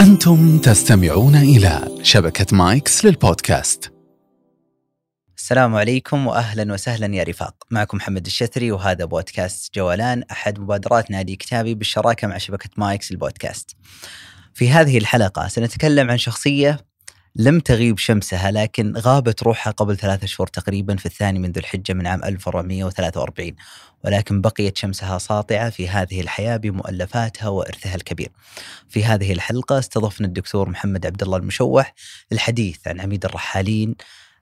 أنتم تستمعون إلى شبكة مايكس للبودكاست. السلام عليكم واهلا وسهلا يا رفاق، معكم محمد الشثري وهذا بودكاست جولان أحد مبادرات نادي كتابي بالشراكة مع شبكة مايكس البودكاست. في هذه الحلقة سنتكلم عن شخصية لم تغيب شمسها لكن غابت روحها قبل ثلاثة شهور تقريبا في الثاني من ذو الحجة من عام 1443 ولكن بقيت شمسها ساطعة في هذه الحياة بمؤلفاتها وإرثها الكبير. في هذه الحلقة استضفنا الدكتور محمد عبد الله المشوح الحديث عن عميد الرحالين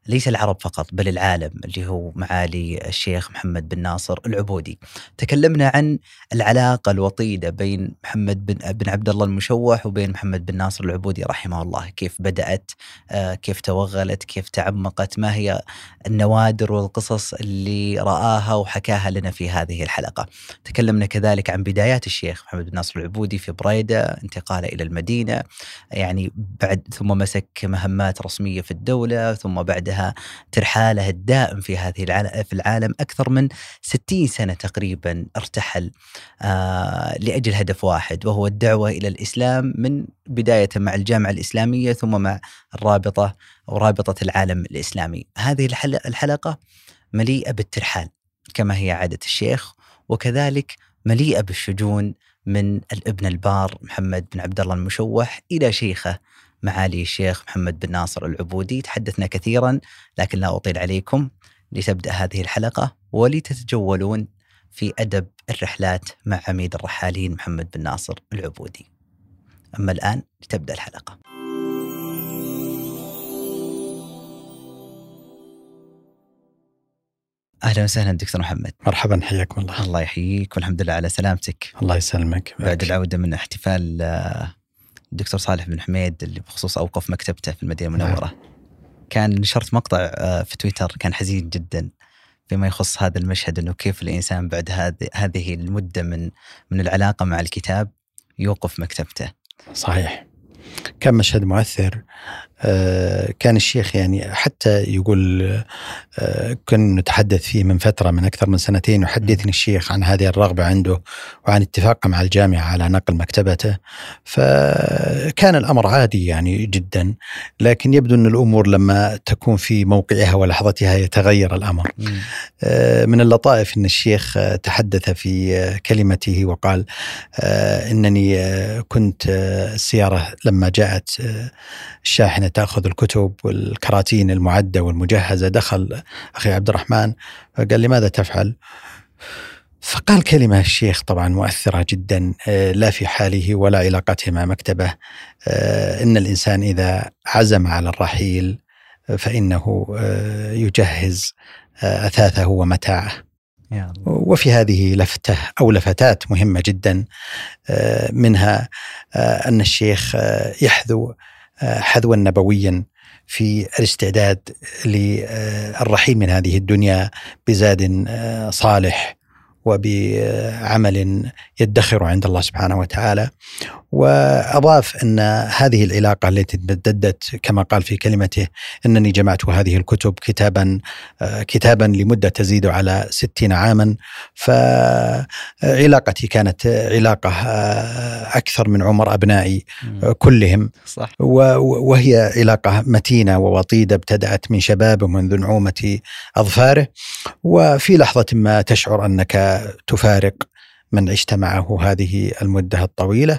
ليس العرب فقط بل العالم اللي هو معالي الشيخ محمد بن ناصر العبودي. تكلمنا عن العلاقة الوطيدة بين محمد بن بن عبد الله المشوح وبين محمد بن ناصر العبودي رحمه الله، كيف بدأت، آه، كيف توغلت، كيف تعمقت، ما هي النوادر والقصص اللي رآها وحكاها لنا في هذه الحلقة. تكلمنا كذلك عن بدايات الشيخ محمد بن ناصر العبودي في بريدة، انتقاله إلى المدينة، يعني بعد ثم مسك مهمات رسمية في الدولة، ثم بعد بعدها ترحاله الدائم في هذه في العالم أكثر من 60 سنة تقريبا ارتحل آه لأجل هدف واحد وهو الدعوة إلى الإسلام من بداية مع الجامعة الإسلامية ثم مع الرابطة أو رابطة العالم الإسلامي. هذه الحلقة مليئة بالترحال كما هي عادة الشيخ وكذلك مليئة بالشجون من الابن البار محمد بن عبد الله المشوح إلى شيخه معالي الشيخ محمد بن ناصر العبودي. تحدثنا كثيرا لكن لا أطيل عليكم لتبدأ هذه الحلقة ولتتجولون في أدب الرحلات مع عميد الرحالين محمد بن ناصر العبودي. أما الآن لتبدأ الحلقة. أهلا وسهلا دكتور محمد. مرحبا حياكم الله. الله يحييك والحمد لله على سلامتك. الله يسلمك. بعد العودة من احتفال آه، الدكتور صالح بن حميد اللي بخصوص أوقف مكتبته في المدينة المنورة نعم. كان نشرت مقطع آه، في تويتر كان حزين جدا فيما يخص هذا المشهد إنه كيف الإنسان بعد هذه هذه المدة من من العلاقة مع الكتاب يوقف مكتبته. صحيح. كان مشهد مؤثر كان الشيخ يعني حتى يقول آه، كنا نتحدث فيه من فترة من أكثر من سنتين يحدثني الشيخ عن هذه الرغبة عنده وعن اتفاقه مع الجامعة على نقل مكتبته. فكان الأمر عادي يعني جدا لكن يبدو أن الأمور لما تكون في موقعها ولحظتها يتغير الأمر. آه، من اللطائف أن الشيخ تحدث في كلمته وقال إنني كنت السيارة لما جاءت الشاحنة تاخذ الكتب والكراتين المعدة والمجهزة. دخل أخي عبد الرحمن فقال لماذا تفعل؟ فقال كلمة الشيخ طبعا مؤثرة جدا آه، لا في حاله ولا علاقته مع مكتبه. آه، إن الإنسان إذا عزم على الرحيل فإنه آه، يجهز أثاثه ومتاعه. وفي هذه لفتة أو لفتات مهمة جدا منها أن الشيخ يحذو حذوا نبويا في الاستعداد للرحيل من هذه الدنيا بزاد صالح وبعمل يدخر عند الله سبحانه وتعالى. وأضاف أن هذه العلاقة التي تمددت كما قال في كلمته إنني جمعت هذه الكتب كتابا كتابا لمدة تزيد على ستين عاما. فعلاقتي كانت علاقة أكثر من عمر أبنائي كلهم. صح. وهي علاقة متينة ووطيدة ابتدأت من شبابه منذ نعومة أظفاره. وفي لحظة ما تشعر أنك تفارق من عشت معه هذه المدة الطويلة.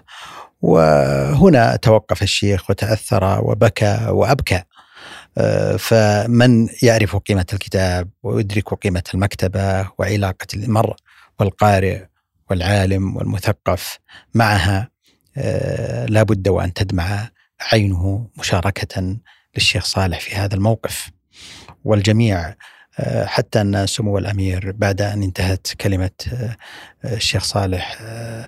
وهنا توقف الشيخ وتأثر وبكى وأبكى. آه، فمن يعرف قيمة الكتاب ويدرك قيمة المكتبة وعلاقة المرء والقارئ والعالم والمثقف معها آه، لا بد وأن تدمع عينه مشاركة للشيخ صالح في هذا الموقف. والجميع حتى أن سمو الأمير بعد أن انتهت كلمة آه، الشيخ صالح آه،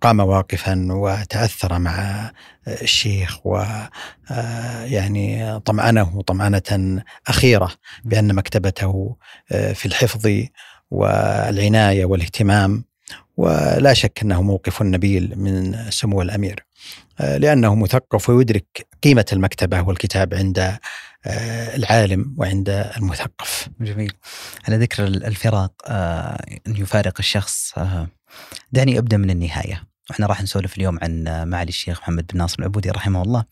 قام واقفا وتأثر مع الشيخ ويعني طمأنه طمأنة أخيرة بأن مكتبته في الحفظ والعناية والاهتمام ولا شك أنه موقف نبيل من سمو الأمير لأنه مثقف ويدرك قيمة المكتبة والكتاب عند آه، العالم وعند المثقف جميل على ذكر الفراق آه، أن يفارق الشخص آه، دعني أبدأ من النهاية وإحنا راح نسولف اليوم عن معالي الشيخ محمد بن ناصر العبودي رحمه الله.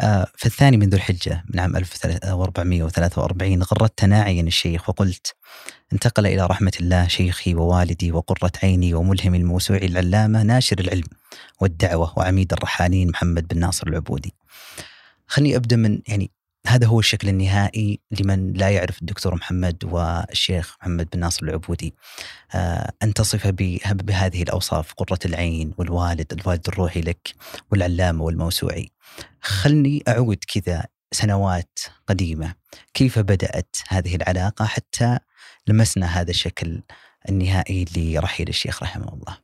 آه، في الثاني من ذو الحجة من عام 1443 غردت ناعيا الشيخ وقلت انتقل إلى رحمة الله شيخي ووالدي وقرة عيني وملهم الموسوع العلامة ناشر العلم والدعوة وعميد الرحالين محمد بن ناصر العبودي. خليني أبدأ من يعني هذا هو الشكل النهائي لمن لا يعرف الدكتور محمد والشيخ محمد بن ناصر العبودي. آه، أن تصف بهذه الأوصاف قرة العين والوالد الوالد الروحي لك والعلامة والموسوعي. خلني أعود كذا سنوات قديمة. كيف بدأت هذه العلاقة حتى لمسنا هذا الشكل النهائي لرحيل الشيخ رحمه الله؟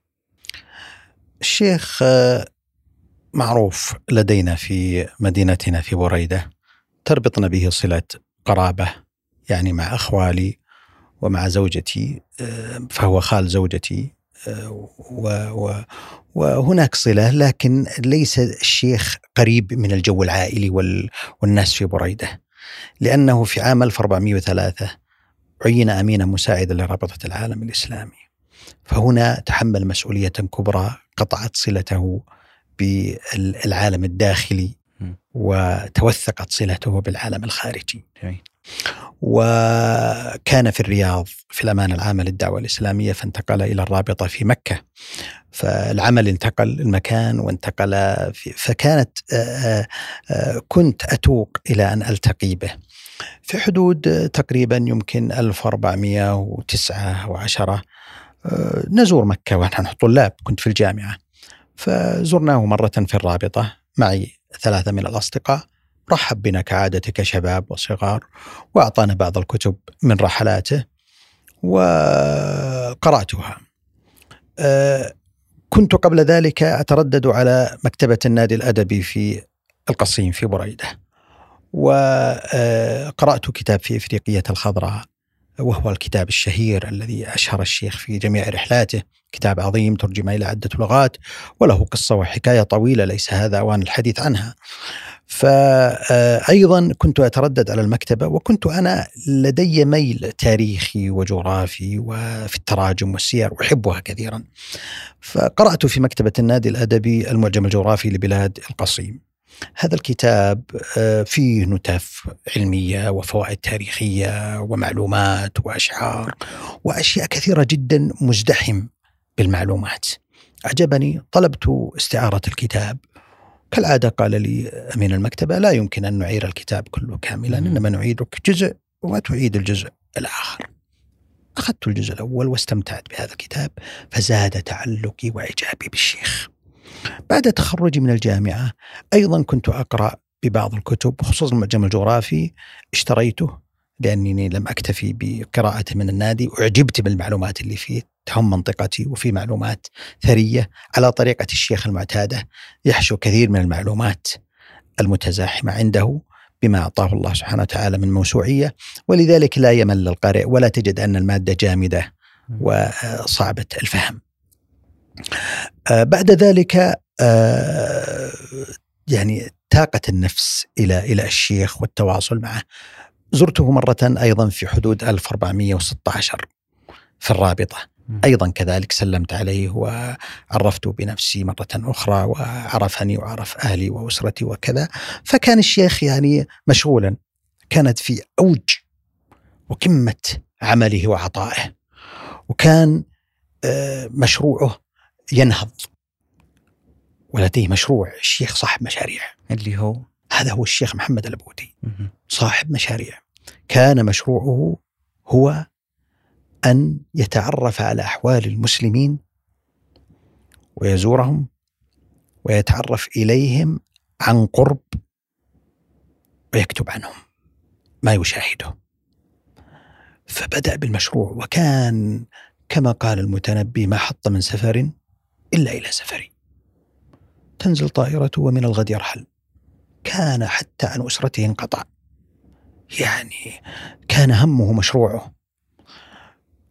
الشيخ آه، معروف لدينا في مدينتنا في بريدة. تربطنا به صلة قرابة يعني مع أخوالي ومع زوجتي آه، فهو خال زوجتي آه، و وهناك صلة لكن ليس الشيخ قريب من الجو العائلي والناس في بريدة لأنه في عام 1403 عين امينا مساعدا لرابطة العالم الإسلامي. فهنا تحمل مسؤولية كبرى قطعت صلته بالعالم الداخلي وتوثقت صلته بالعالم الخارجي. وكان في الرياض في الأمانة العامة للدعوة الإسلامية فانتقل إلى الرابطة في مكة. فالعمل انتقل المكان وانتقل في فكانت كنت أتوق إلى أن ألتقي به. في حدود تقريبا يمكن 1409 و10 نزور مكة ونحن طلاب كنت في الجامعة. فزرناه مرة في الرابطة معي ثلاثة من الأصدقاء رحب بنا كعادته كشباب وصغار وأعطانا بعض الكتب من رحلاته وقرأتها. أه كنت قبل ذلك أتردد على مكتبة النادي الأدبي في القصيم في بريدة وقرأت كتاب في إفريقية الخضراء. وهو الكتاب الشهير الذي أشهر الشيخ في جميع رحلاته. كتاب عظيم ترجم إلى عدة لغات وله قصة وحكاية طويلة ليس هذا أوان الحديث عنها. فأيضا كنت أتردد على المكتبة وكنت أنا لدي ميل تاريخي وجغرافي وفي التراجم والسير أحبها كثيرا. فقرأت في مكتبة النادي الأدبي المعجم الجغرافي لبلاد القصيم. هذا الكتاب آه، فيه نتف علمية وفوائد تاريخية ومعلومات وأشعار وأشياء كثيرة جدا مزدحم بالمعلومات. أعجبني طلبت استعارة الكتاب كالعادة قال لي أمين المكتبة لا يمكن أن نعير الكتاب كله كاملا إنما نعيدك جزء وتعيد الجزء الآخر. أخذت الجزء الأول واستمتعت بهذا الكتاب فزاد تعلقي وإعجابي بالشيخ. بعد تخرجي من الجامعة أيضا كنت أقرأ ببعض الكتب خصوصا المعجم الجغرافي اشتريته لأنني لم أكتفي بقراءته من النادي أعجبت بالمعلومات اللي فيه تهم منطقتي وفي معلومات ثرية على طريقة الشيخ المعتادة يحشو كثير من المعلومات المتزاحمة عنده بما أعطاه الله سبحانه وتعالى من موسوعية ولذلك لا يمل القارئ ولا تجد أن المادة جامدة وصعبة الفهم. بعد ذلك آه، يعني طاقة النفس إلى إلى الشيخ والتواصل معه. زرته مرة أيضا في حدود 1416 في الرابطة. أيضا كذلك سلمت عليه وعرفته بنفسي مرة أخرى وعرفني وعرف أهلي وأسرتي وكذا. فكان الشيخ يعني مشغولا. كانت في أوج وقمة عمله وعطائه. وكان آه، مشروعه ينهض. ولديه مشروع الشيخ صاحب مشاريع. اللي هو؟ هذا هو الشيخ محمد الأبودي. صاحب مشاريع. كان مشروعه هو أن يتعرف على أحوال المسلمين ويزورهم ويتعرف إليهم عن قرب ويكتب عنهم ما يشاهده. فبدأ بالمشروع وكان كما قال المتنبي ما حط من سفر إلا إلى سفري. تنزل طائرته ومن الغد يرحل. كان حتى عن أسرته انقطع. يعني كان همه مشروعه.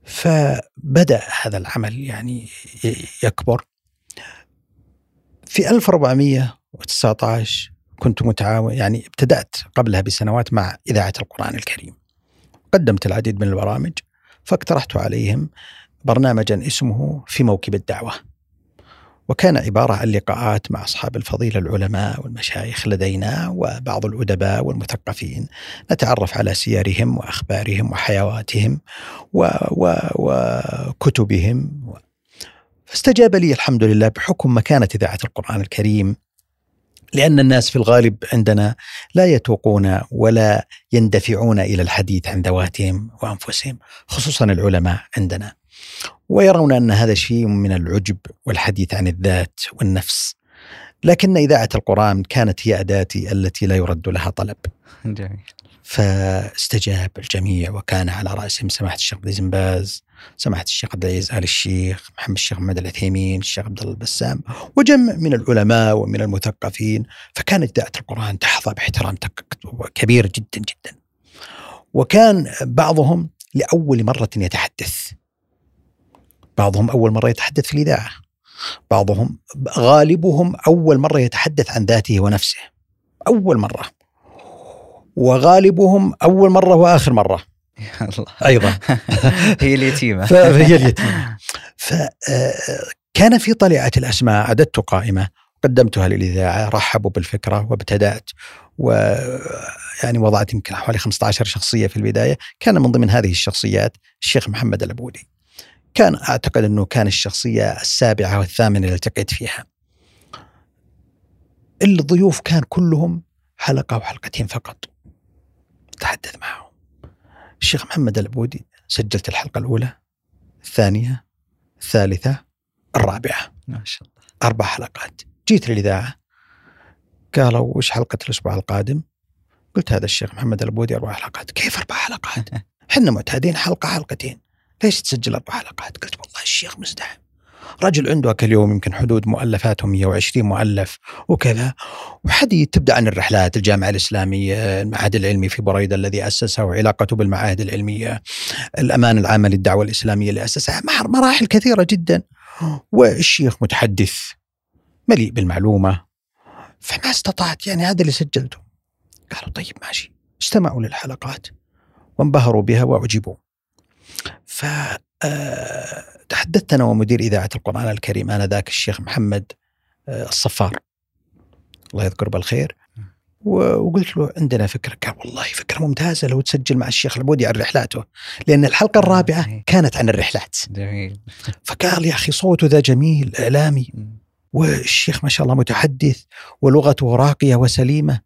فبدأ هذا العمل يعني يكبر. في 1419 كنت متعاون يعني ابتدأت قبلها بسنوات مع إذاعة القرآن الكريم. قدمت العديد من البرامج فاقترحت عليهم برنامجا اسمه في موكب الدعوة. وكان عبارة عن لقاءات مع أصحاب الفضيلة العلماء والمشايخ لدينا وبعض الأدباء والمثقفين نتعرف على سيرهم وأخبارهم وحيواتهم و و وكتبهم. فاستجاب لي الحمد لله بحكم مكانة إذاعة القرآن الكريم لأن الناس في الغالب عندنا لا يتوقون ولا يندفعون إلى الحديث عن ذواتهم وأنفسهم خصوصا العلماء عندنا. ويرون أن هذا شيء من العجب والحديث عن الذات والنفس. لكن إذاعة القرآن كانت هي أداتي التي لا يرد لها طلب. جميل. فاستجاب الجميع وكان على رأسهم سماحة الشيخ بن باز سماحة الشيخ عبد العزيز آل الشيخ محمد الشيخ محمد العثيمين الشيخ عبد الله البسام وجمع من العلماء ومن المثقفين. فكانت إذاعة القرآن تحظى باحترام كبير جدا جدا. وكان بعضهم لأول مرة يتحدث. بعضهم أول مرة يتحدث في الإذاعة. بعضهم غالبهم أول مرة يتحدث عن ذاته ونفسه. أول مرة. وغالبهم أول مرة وآخر مرة. الله أيضا. هي اليتيمة. فهي اليتيمة. فكان آه، في طليعة الأسماء أعددت قائمة. قدمتها للإذاعة رحبوا بالفكرة وابتدأت. و يعني وضعت يمكن حوالي 15 شخصية في البداية. كان من ضمن هذه الشخصيات الشيخ محمد الأبودي. كان أعتقد أنه كان الشخصية السابعة والثامنة اللي التقيت فيها. الضيوف كان كلهم حلقة أو حلقتين فقط. تحدث معهم. الشيخ محمد الأبودي سجلت الحلقة الأولى الثانية الثالثة الرابعة. ما شاء الله. أربع حلقات. جيت للإذاعة. قالوا وش حلقة الأسبوع القادم؟ قلت هذا الشيخ محمد الأبودي أربع حلقات. كيف أربع حلقات؟ إحنا معتادين حلقة حلقتين. ليش تسجل أربع حلقات قلت والله الشيخ مزدحم. رجل عنده كل يوم يمكن حدود مؤلفاته 120 مؤلف وكذا. وحدي تبدأ عن الرحلات الجامعة الإسلامية المعهد العلمي في بريدة الذي أسسه وعلاقته بالمعاهد العلمية الأمان العامه للدعوة الإسلامية اللي أسسها. مراحل كثيرة جدا. والشيخ متحدث مليء بالمعلومة. فما استطعت يعني هذا اللي سجلته. قالوا طيب ماشي استمعوا للحلقات. وانبهروا بها وأعجبوا. ف آه، تحدثت أنا ومدير إذاعة القرآن الكريم آنذاك الشيخ محمد آه، الصفار. الله يذكره بالخير. وقلت له عندنا فكرة قال والله فكرة ممتازة لو تسجل مع الشيخ العبودي عن رحلاته لأن الحلقة الرابعة آه، كانت عن الرحلات. جميل. فقال يا أخي صوته ذا جميل إعلامي. والشيخ ما شاء الله متحدث ولغته راقية وسليمة.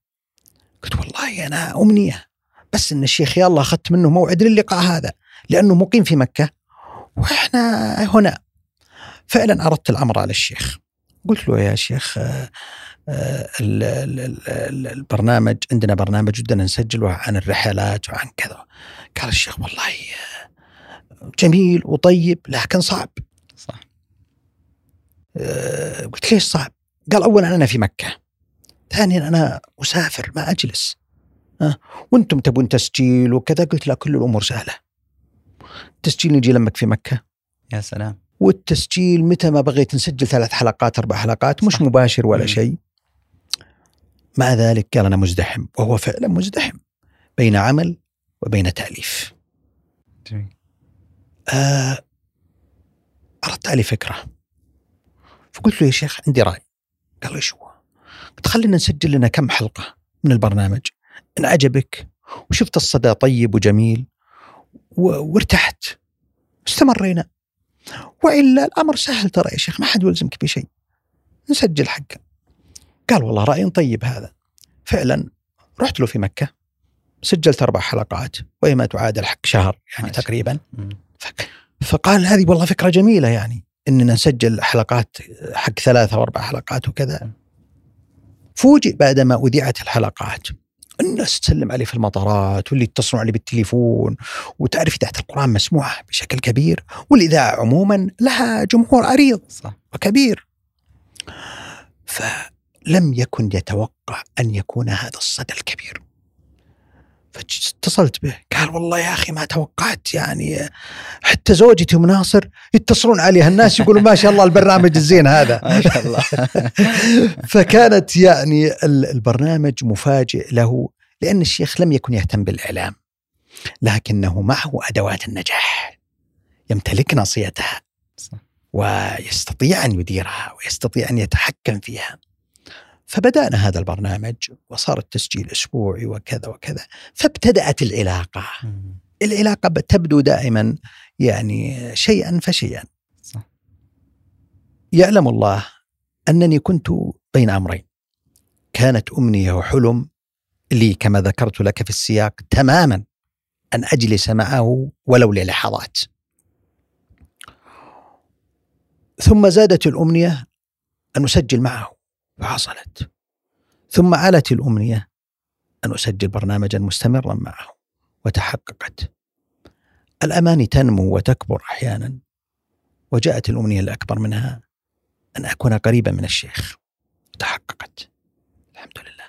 قلت والله أنا أمنية بس إن الشيخ يلا أخذت منه موعد للقاء هذا. لأنه مقيم في مكة وإحنا هنا. فعلا أردت الأمر على الشيخ. قلت له يا شيخ آه، آه، البرنامج عندنا برنامج بدنا نسجله عن الرحلات وعن كذا. قال الشيخ والله آه، جميل وطيب لكن صعب. صح. قلت ليش صعب؟ قال اولا أنا في مكة. ثانيا أنا أسافر ما أجلس. وأنتم تبون تسجيل وكذا؟ قلت لا كل الأمور سهلة. التسجيل نجي لمك في مكة. يا سلام. والتسجيل متى ما بغيت نسجل ثلاث حلقات أربع حلقات مش صح. مباشر ولا شيء. مع ذلك قال أنا مزدحم وهو فعلا مزدحم بين عمل وبين تأليف. جميل. آه عليه فكرة. فقلت له يا شيخ عندي رأي. قال إيش هو؟ قلت خلينا نسجل لنا كم حلقة من البرنامج. ان عجبك وشفت الصدى طيب وجميل وارتحت. استمرينا وإلا الأمر سهل ترى يا شيخ ما حد يلزمك بشيء. نسجل حقه. قال والله رأي طيب هذا. فعلا رحت له في مكة. سجلت أربع حلقات وهي ما تعادل حق شهر يعني تقريبا. فقال هذه والله فكرة جميلة يعني إننا نسجل حلقات حق ثلاثة وأربع حلقات وكذا. فوجئ بعدما أذيعت الحلقات. الناس تسلم عليه في المطارات واللي يتصلون عليه بالتليفون وتعرف إذاعة القرآن مسموعة بشكل كبير والإذاعة عموما لها جمهور عريض صح. وكبير فلم يكن يتوقع أن يكون هذا الصدى الكبير فاتصلت به. قال والله يا أخي ما توقعت يعني حتى زوجتي ام ناصر يتصلون عليها. الناس يقولون ما شاء الله البرنامج الزين هذا. ما شاء الله. فكانت يعني البرنامج مفاجئ له لأن الشيخ لم يكن يهتم بالإعلام لكنه معه أدوات النجاح يمتلك ناصيتها ويستطيع أن يديرها ويستطيع أن يتحكم فيها. فبدأنا هذا البرنامج وصار التسجيل أسبوعي وكذا وكذا فابتدأت العلاقة. العلاقة تبدو دائما يعني شيئا فشيئا. صح. يعلم الله أنني كنت بين أمرين. كانت أمنية وحلم لي كما ذكرت لك في السياق تماما أن أجلس معه ولو للحظات. ثم زادت الأمنية أن أسجل معه فحصلت. ثم علت الأمنية أن أسجل برنامجا مستمرا معه وتحققت. الأماني تنمو وتكبر أحيانا وجاءت الأمنية الأكبر منها أن أكون قريبا من الشيخ تحققت الحمد لله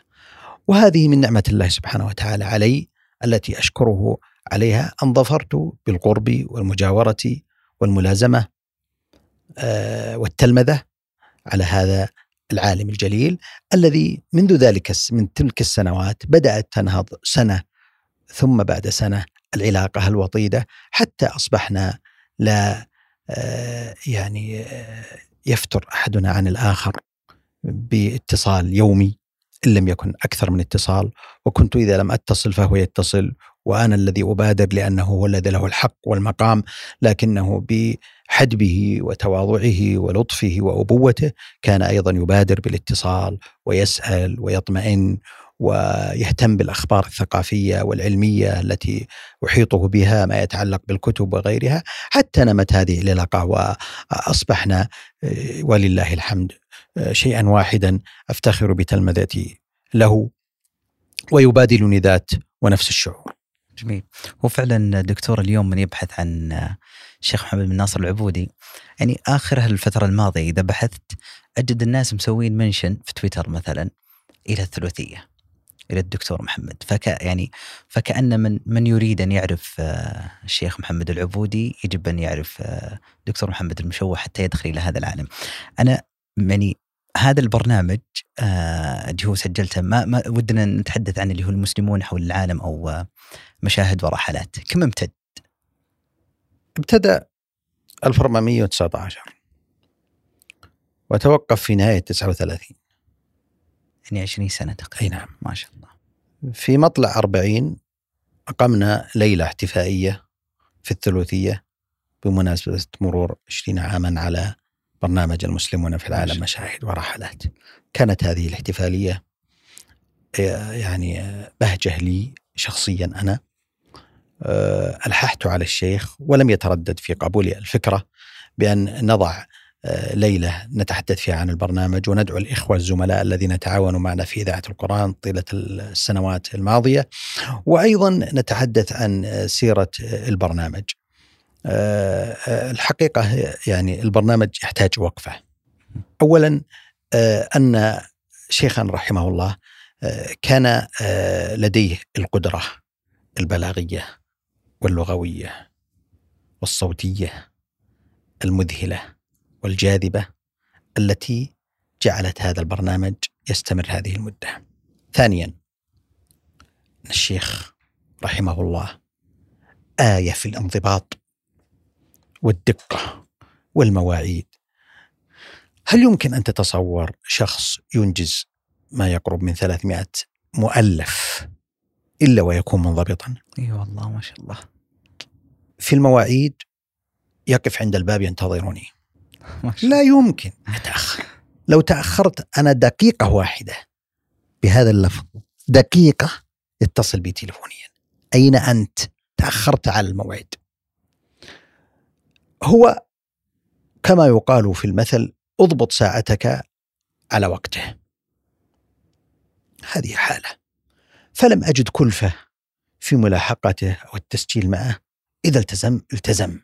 وهذه من نعمة الله سبحانه وتعالى علي التي أشكره عليها أن ظفرت بالقرب والمجاورة والملازمة آه، والتلمذة على هذا العالم الجليل الذي منذ ذلك من تلك السنوات بدأت تنهض سنة ثم بعد سنة العلاقة الوطيدة حتى أصبحنا لا آه، يعني آه، يفتر أحدنا عن الآخر باتصال يومي إن لم يكن أكثر من اتصال وكنت إذا لم أتصل فهو يتصل وأنا الذي أبادر لأنه هو الذي له الحق والمقام لكنه بحدبه وتواضعه ولطفه وأبوته كان أيضا يبادر بالاتصال ويسأل ويطمئن ويهتم بالأخبار الثقافية والعلمية التي أحيطه بها ما يتعلق بالكتب وغيرها حتى نمت هذه العلاقة وأصبحنا آه، ولله الحمد آه، شيئا واحدا أفتخر بتلمذتي له ويبادلني ذات ونفس الشعور. جميل. هو فعلا دكتور اليوم من يبحث عن الشيخ محمد بن ناصر العبودي. يعني آخر الفترة الماضية إذا بحثت أجد الناس مسوين منشن في تويتر مثلا إلى الثلاثية إلى الدكتور محمد. فك يعني فكأن من من يريد أن يعرف آه، الشيخ محمد العبودي يجب أن يعرف آه، دكتور محمد المشوه حتى يدخل إلى هذا العالم. أنا يعني هذا البرنامج آه، اللي هو سجلته ما, ما ودنا نتحدث عن اللي هو المسلمون حول العالم أو مشاهد ورحلات كم امتد؟ ابتدأ 1419 وتوقف في نهاية 39 يعني 20 سنة تقريبا. أي نعم. ما شاء الله. في مطلع 40 أقمنا ليلة احتفائية في الثلوثية بمناسبة مرور 20 عاما على برنامج المسلمون في العالم مشاهد ورحلات كانت هذه الاحتفالية آه، يعني آه، بهجة لي شخصيا أنا. آه، ألححت على الشيخ ولم يتردد في قبول الفكرة بأن نضع ليلة نتحدث فيها عن البرنامج وندعو الإخوة الزملاء الذين تعاونوا معنا في إذاعة القرآن طيلة السنوات الماضية. وأيضا نتحدث عن سيرة البرنامج. الحقيقة يعني البرنامج يحتاج وقفة. أولا آه، أن شيخا رحمه الله كان لديه القدرة البلاغية واللغوية والصوتية المذهلة والجاذبة التي جعلت هذا البرنامج يستمر هذه المدة. ثانيا الشيخ رحمه الله آية في الانضباط والدقة والمواعيد. هل يمكن أن تتصور شخص ينجز ما يقرب من 300 مؤلف إلا ويكون منضبطا؟ إي أيوة والله ما شاء الله. في المواعيد يقف عند الباب ينتظرني. لا يمكن. أتأخر. لو تأخرت أنا دقيقة واحدة. بهذا اللفظ دقيقة يتصل بي تلفونيا أين أنت؟ تأخرت على الموعد. هو كما يقال في المثل اضبط ساعتك على وقته. هذه حالة. فلم أجد كلفة في ملاحقته أو التسجيل معه. إذا التزم التزم.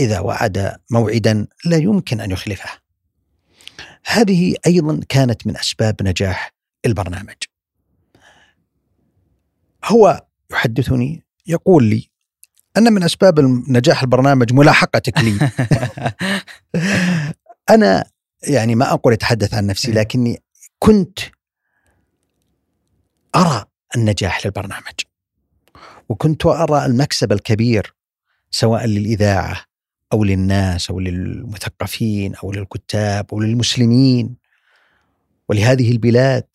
إذا وعد موعدا لا يمكن أن يخلفه. هذه أيضا كانت من أسباب نجاح البرنامج. هو يحدثني يقول لي أن من أسباب نجاح البرنامج ملاحقتك لي. أنا يعني ما أقول أتحدث عن نفسي لكني كنت أرى النجاح للبرنامج. وكنت أرى المكسب الكبير سواء للإذاعة أو للناس أو للمثقفين أو للكتاب أو للمسلمين. ولهذه البلاد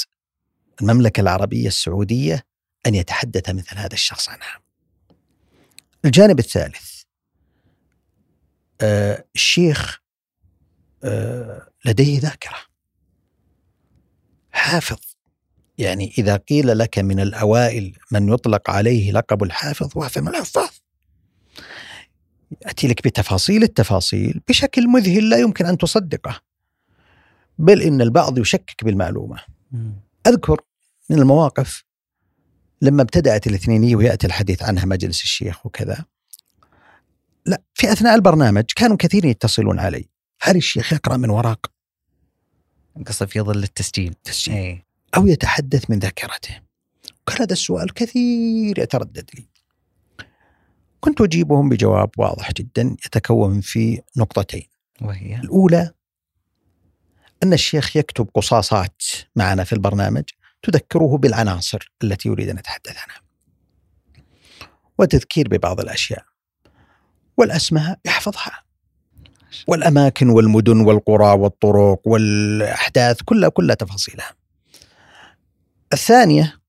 المملكة العربية السعودية أن يتحدث مثل هذا الشخص عنها. الجانب الثالث آه الشيخ آه لديه ذاكرة. حافظ. يعني إذا قيل لك من الأوائل من يطلق عليه لقب الحافظ وهو من الحفاظ. يأتي لك بتفاصيل التفاصيل بشكل مذهل لا يمكن أن تصدقه. بل إن البعض يشكك بالمعلومة. أذكر من المواقف لما ابتدأت الاثنينية ويأتي الحديث عنها مجلس الشيخ وكذا لا في أثناء البرنامج كانوا كثيرين يتصلون علي. هل الشيخ يقرأ من ورق قصة في ظل التسجيل. تسجيل. اي أو يتحدث من ذاكرته. كان هذا السؤال كثير يتردد لي. كنت أجيبهم بجواب واضح جدا يتكون في نقطتين. وهي؟ الأولى أن الشيخ يكتب قصاصات معنا في البرنامج. تذكره بالعناصر التي يريد أن نتحدث عنها. وتذكير ببعض الأشياء. والأسماء يحفظها. والأماكن والمدن والقرى والطرق والأحداث كلها كلها تفاصيلها. الثانية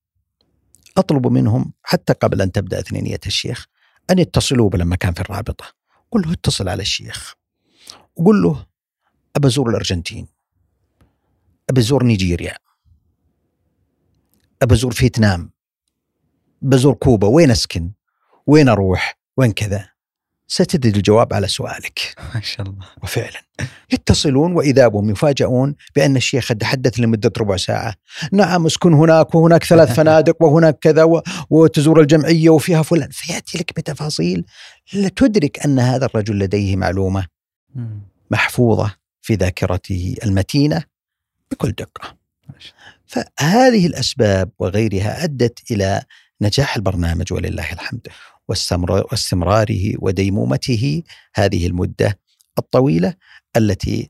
أطلب منهم حتى قبل أن تبدأ ثنينية الشيخ أن يتصلوا لما كان في الرابطة. قل له اتصل على الشيخ. وقل له أبى أزور الأرجنتين. أبى أزور نيجيريا. أبى أزور فيتنام بزور كوبا وين أسكن؟ وين أروح؟ وين كذا؟ ستجد الجواب على سؤالك. ما شاء الله. وفعلا. يتصلون واذا بهم يفاجئون بأن الشيخ قد تحدث لمدة ربع ساعة، نعم اسكن هناك وهناك ثلاث فنادق وهناك كذا و- وتزور الجمعية وفيها فلان، فياتي لك بتفاصيل تدرك أن هذا الرجل لديه معلومة. محفوظة في ذاكرته المتينة بكل دقة. فهذه الأسباب وغيرها أدت إلى نجاح البرنامج ولله الحمد واستمر- واستمراره وديمومته هذه المدة الطويلة التي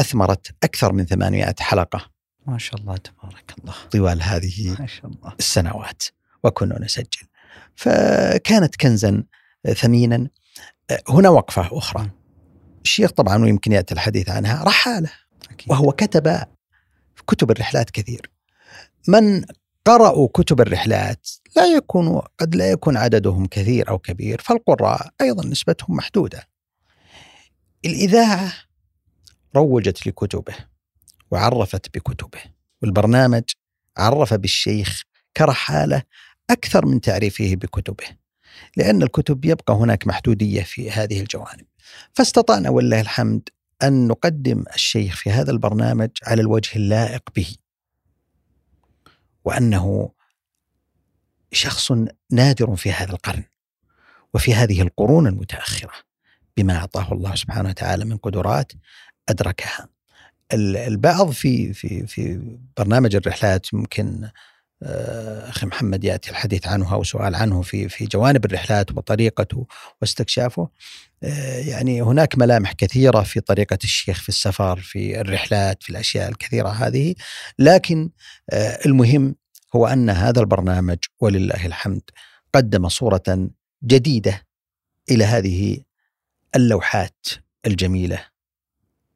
أثمرت أكثر من 800 حلقة. ما شاء الله تبارك الله. طوال هذه ما شاء الله. السنوات وكنا نسجل. فكانت كنزا ثمينا هنا وقفة أخرى. الشيخ طبعا ويمكن يأتي الحديث عنها رحاله. أكيد. وهو كتب كتب الرحلات كثير. من قرأوا كتب الرحلات لا يكون قد لا يكون عددهم كثير أو كبير فالقراء أيضا نسبتهم محدودة. الإذاعة روجت لكتبه وعرفت بكتبه والبرنامج عرف بالشيخ كرحالة أكثر من تعريفه بكتبه لأن الكتب يبقى هناك محدودية في هذه الجوانب. فاستطعنا ولله الحمد أن نقدم الشيخ في هذا البرنامج على الوجه اللائق به. وأنه شخص نادر في هذا القرن وفي هذه القرون المتأخرة بما أعطاه الله سبحانه وتعالى من قدرات أدركها. ال- البعض في في في برنامج الرحلات ممكن آه، أخي محمد يأتي الحديث عنه أو سؤال عنه في في جوانب الرحلات وطريقته واستكشافه. آه، يعني هناك ملامح كثيرة في طريقة الشيخ في السفر في الرحلات في الأشياء الكثيرة هذه. لكن آه، المهم هو أن هذا البرنامج ولله الحمد قدم صورة جديدة إلى هذه اللوحات الجميلة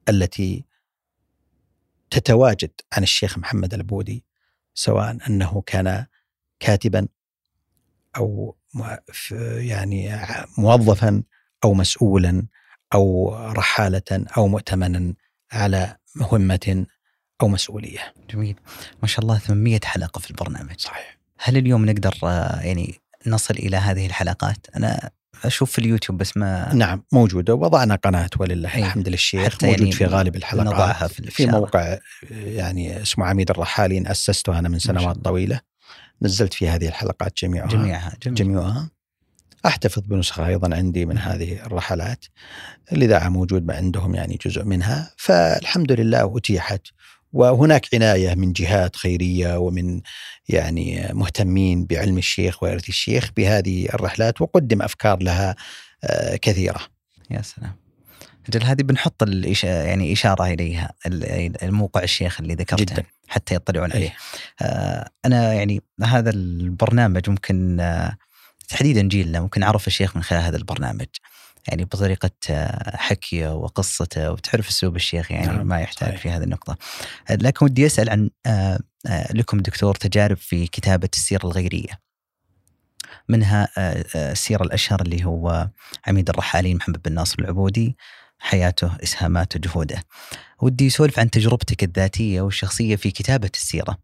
التي تتواجد عن الشيخ محمد البودي سواء أنه كان كاتبا أو يعني موظفا أو مسؤولا أو رحالة أو مؤتمنا على مهمة أو مسؤولية. جميل ما شاء الله 800 حلقة في البرنامج صحيح. هل اليوم نقدر آه، يعني نصل إلى هذه الحلقات أنا أشوف في اليوتيوب بس ما نعم موجودة وضعنا قناة ولله أي. الحمد للشيخ موجود يعني في غالب الحلقات نضعها في في. موقع يعني اسمه عميد الرحالين اسسته أنا من سنوات. طويلة نزلت في هذه الحلقات جميعها جميعها. جميعها أحتفظ بنسخة أيضا عندي من هذه الرحلات الإذاعة موجود عندهم يعني جزء منها فالحمد لله أتيحت وهناك عناية من جهات خيرية ومن يعني مهتمين بعلم الشيخ وارث الشيخ بهذه الرحلات وقدم أفكار لها آه، كثيرة. يا سلام أجل هذه بنحط الإش... يعني إشارة إليها ال- الموقع الشيخ اللي ذكرته جداً. حتى يطلعون عليه. آه أنا يعني هذا البرنامج ممكن آه تحديدا جيلنا ممكن عرف الشيخ من خلال هذا البرنامج يعني بطريقة حكيه وقصته وتعرف اسلوب الشيخ يعني نعم، ما يحتاج صحيح. في هذه النقطة. لكن ودي أسأل عن آه، آه، لكم دكتور تجارب في كتابة السيرة الغيرية. منها آه، آه، السيره الأشهر اللي هو عميد الرحالين محمد بن ناصر العبودي حياته إسهاماته جهوده. ودي يسولف عن تجربتك الذاتية والشخصية في كتابة السيرة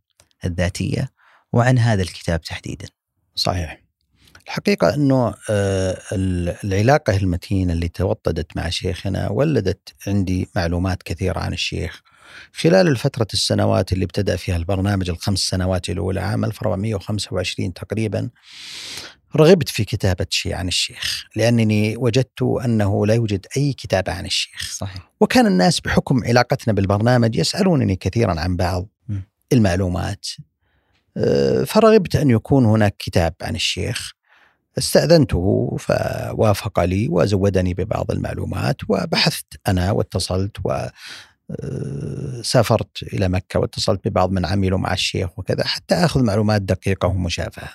الذاتية وعن هذا الكتاب تحديدا. صحيح الحقيقة أنه آه، ال- العلاقة المتينة اللي توطدت مع شيخنا ولدت عندي معلومات كثيرة عن الشيخ خلال الفترة السنوات اللي ابتدأ فيها البرنامج الخمس سنوات الأولى عام 1425 تقريبا رغبت في كتابة شيء عن الشيخ لأنني وجدت أنه لا يوجد أي كتابة عن الشيخ صحيح. وكان الناس بحكم علاقتنا بالبرنامج يسألونني كثيرا عن بعض م. المعلومات أه، فرغبت أن يكون هناك كتاب عن الشيخ استأذنته فوافق لي وزودني ببعض المعلومات وبحثت أنا واتصلت و أه، سافرت إلى مكة واتصلت ببعض من عملوا مع الشيخ وكذا حتى أخذ معلومات دقيقة ومشافهة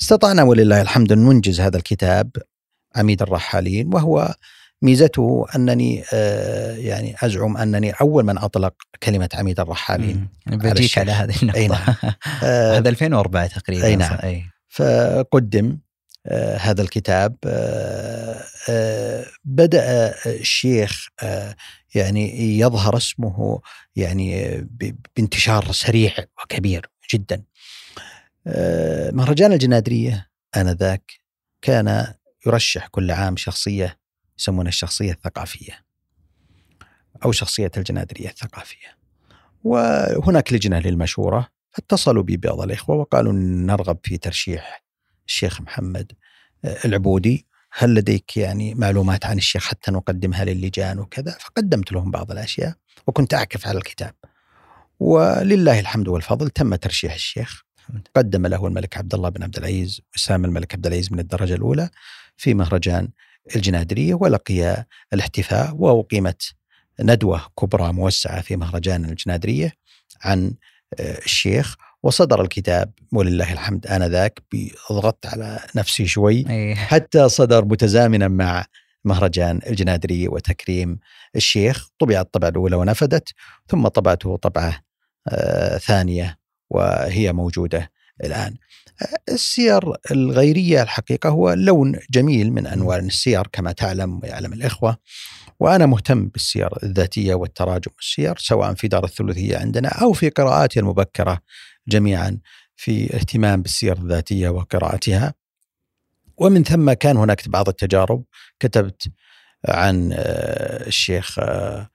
استطعنا ولله الحمد أن ننجز هذا الكتاب عميد الرحالين وهو ميزته أنني آه، يعني أزعم أنني أول من أطلق كلمة عميد الرحالين بجيك. على هذه النقطة أي نعم. آه، هذا 2004 تقريبا أي نعم. أي. فقدم آه، هذا الكتاب. آه، آه، بدأ الشيخ آه، يعني يظهر اسمه يعني بانتشار سريع وكبير جدا. آه، مهرجان الجنادرية آنذاك كان يرشح كل عام شخصية يسمونها الشخصية الثقافية أو شخصية الجنادرية الثقافية. وهناك لجنة للمشورة فاتصلوا بي بعض الإخوة وقالوا نرغب في ترشيح الشيخ محمد آه، العبودي هل لديك يعني معلومات عن الشيخ حتى نقدمها للجان وكذا؟ فقدمت لهم بعض الأشياء وكنت أعكف على الكتاب. ولله الحمد والفضل تم ترشيح الشيخ. قدم له الملك عبد الله بن عبد العزيز وسام الملك عبد العزيز من الدرجة الأولى في مهرجان الجنادرية ولقي الاحتفاء وأقيمت ندوة كبرى موسعة في مهرجان الجنادرية عن آه، الشيخ. وصدر الكتاب ولله الحمد آنذاك ضغطت على نفسي شوي أي. حتى صدر متزامنا مع مهرجان الجنادري وتكريم الشيخ طبع الطبعة الأولى ونفدت ثم طبعته طبعة آه، ثانية وهي موجودة الآن السير الغيرية الحقيقة هو لون جميل من أنواع السير كما تعلم ويعلم الإخوة وأنا مهتم بالسير الذاتية والتراجم السير سواء في دار الثلثية عندنا أو في قراءاتي المبكرة جميعا في اهتمام بالسير الذاتية وقراءتها. ومن ثم كان هناك بعض التجارب. كتبت عن آه، الشيخ آه،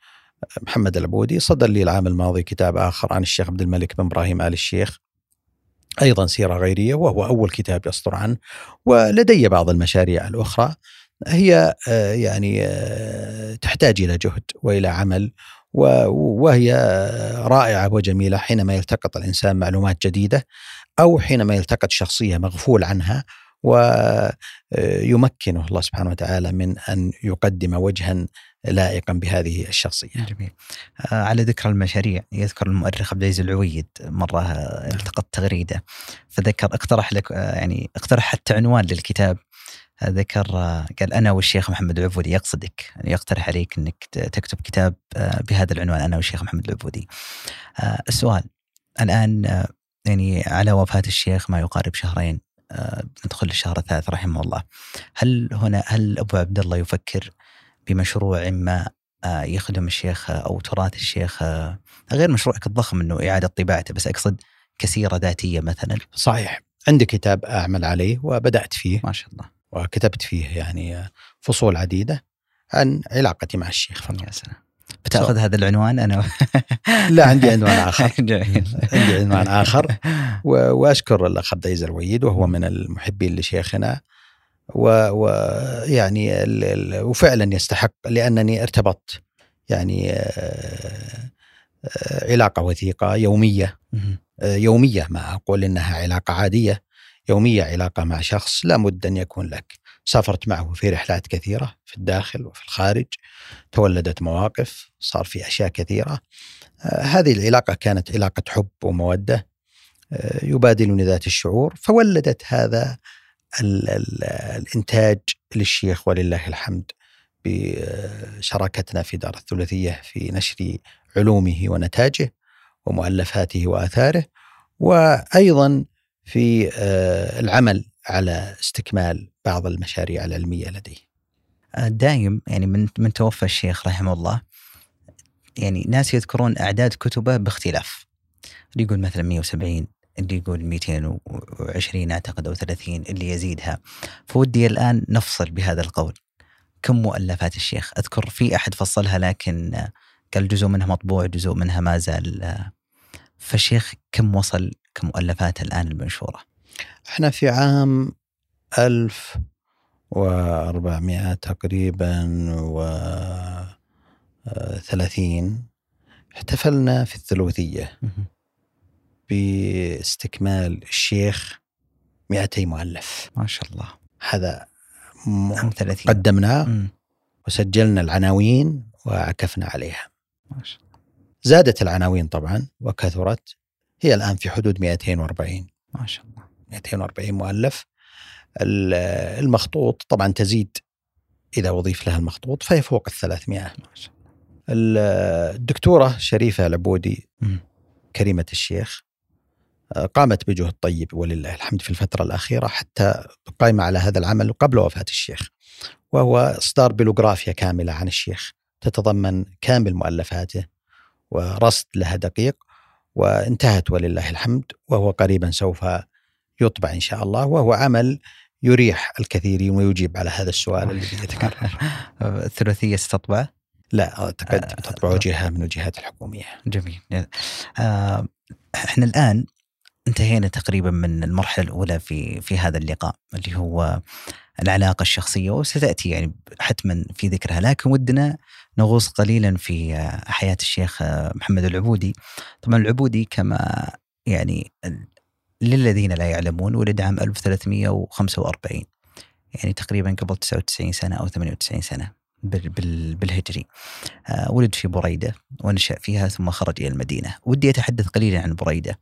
محمد العبودي. صدر لي العام الماضي كتاب آخر عن الشيخ عبد الملك بن إبراهيم آل الشيخ. أيضا سيرة غيرية وهو أول كتاب يصدر عنه. ولدي بعض المشاريع الأخرى. هي آه، يعني تحتاج إلى جهد وإلى عمل وهي آه، رائعة وجميلة حينما يلتقط الإنسان معلومات جديدة أو حينما يلتقط شخصية مغفول عنها ويمكنه الله سبحانه وتعالى من أن يقدم وجها لائقا بهذه الشخصية. جميل. آه، على ذكر المشاريع يذكر المؤرخ عبد العزيز العويد مرة آه، التقط تغريدة. فذكر اقترح لك آه، يعني اقترح حتى عنوان للكتاب. آه، ذكر قال أنا والشيخ محمد العبودي يقصدك يعني يقترح عليك أنك ت- تكتب كتاب آه، بهذا العنوان أنا والشيخ محمد العبودي. آه، السؤال الآن آه، يعني على وفاة الشيخ ما يقارب شهرين ندخل الشهر الثالث رحمه الله. هل هنا هل أبو عبد الله يفكر بمشروع ما يخدم الشيخ أو تراث الشيخ غير مشروعك الضخم إنه إعادة طباعته بس أقصد كسيرة ذاتية مثلا؟ صحيح. عندي كتاب أعمل عليه وبدأت فيه. ما شاء الله. وكتبت فيه يعني فصول عديدة عن علاقتي مع الشيخ فقط. يا سلام بتاخذ هذا العنوان أنا؟ لا عندي عنوان آخر. جميل. عندي عنوان آخر. و- وأشكر الأخ عبد العزيز الويد وهو من المحبين لشيخنا. ويعني ال- ال- وفعلا يستحق لأنني ارتبطت يعني آه، آه، علاقة وثيقة يومية مهم. آه، يومية ما أقول إنها علاقة عادية. يومية علاقة مع شخص لابد أن يكون لك. سافرت معه في رحلات كثيرة في الداخل وفي الخارج. تولدت مواقف صار في أشياء كثيرة. آه، هذه العلاقة كانت علاقة حب ومودة آه، يبادلني ذات الشعور فولدت هذا ال ال الإنتاج للشيخ ولله الحمد بشراكتنا في دار الثلاثية في نشر علومه ونتاجه ومؤلفاته وآثاره. وأيضا في آه، العمل على استكمال بعض المشاريع العلمية لديه. دايم يعني من من توفى الشيخ رحمه الله يعني ناس يذكرون أعداد كتبه باختلاف. اللي يقول مثلا 170 اللي يقول 220 أعتقد أو 30 اللي يزيدها. فودي الآن نفصل بهذا القول. كم مؤلفات الشيخ؟ أذكر في أحد فصلها لكن قال جزء منها مطبوع جزء منها ما زال فالشيخ كم وصل كمؤلفات الآن المنشورة؟ إحنا في عام 1400 تقريبا و 30 احتفلنا في الثلوثية باستكمال الشيخ 200 مؤلف. ما شاء الله. هذا عام 30 قدمناه. وسجلنا العناوين وعكفنا عليها. ما شاء الله. زادت العناوين طبعا وكثرت. هي الآن في حدود 240 ما شاء الله. 240 مؤلف. ال- المخطوط طبعا تزيد إذا أضيف لها المخطوط فهي فوق ال 300 ما شاء الله. ال- الدكتورة شريفة العبودي. كريمة الشيخ آه، قامت بجهد طيب ولله الحمد في الفترة الأخيرة حتى قائمة على هذا العمل قبل وفاة الشيخ. وهو إصدار بيلوغرافيا كاملة عن الشيخ تتضمن كامل مؤلفاته ورصد لها دقيق. وانتهت ولله الحمد وهو قريبا سوف يطبع إن شاء الله وهو عمل يريح الكثيرين ويجيب على هذا السؤال الذي يتكرر الثلاثية ستطبع؟ لا أعتقد تطبع جهة من الجهات الحكومية. جميل. آه، إحنا الآن انتهينا تقريبا من المرحلة الأولى في في هذا اللقاء اللي هو العلاقة الشخصية وستأتي يعني حتما في ذكرها لكن ودنا نغوص قليلا في آه، حياة الشيخ آه، محمد العبودي. طبعا العبودي كما يعني للذين لا يعلمون ولد عام 1345 يعني تقريبا قبل 99 سنة أو 98 سنة بال- بال- بالهجري. آه، ولد في بريدة ونشأ فيها ثم خرج إلى المدينة. ودي أتحدث قليلا عن بريدة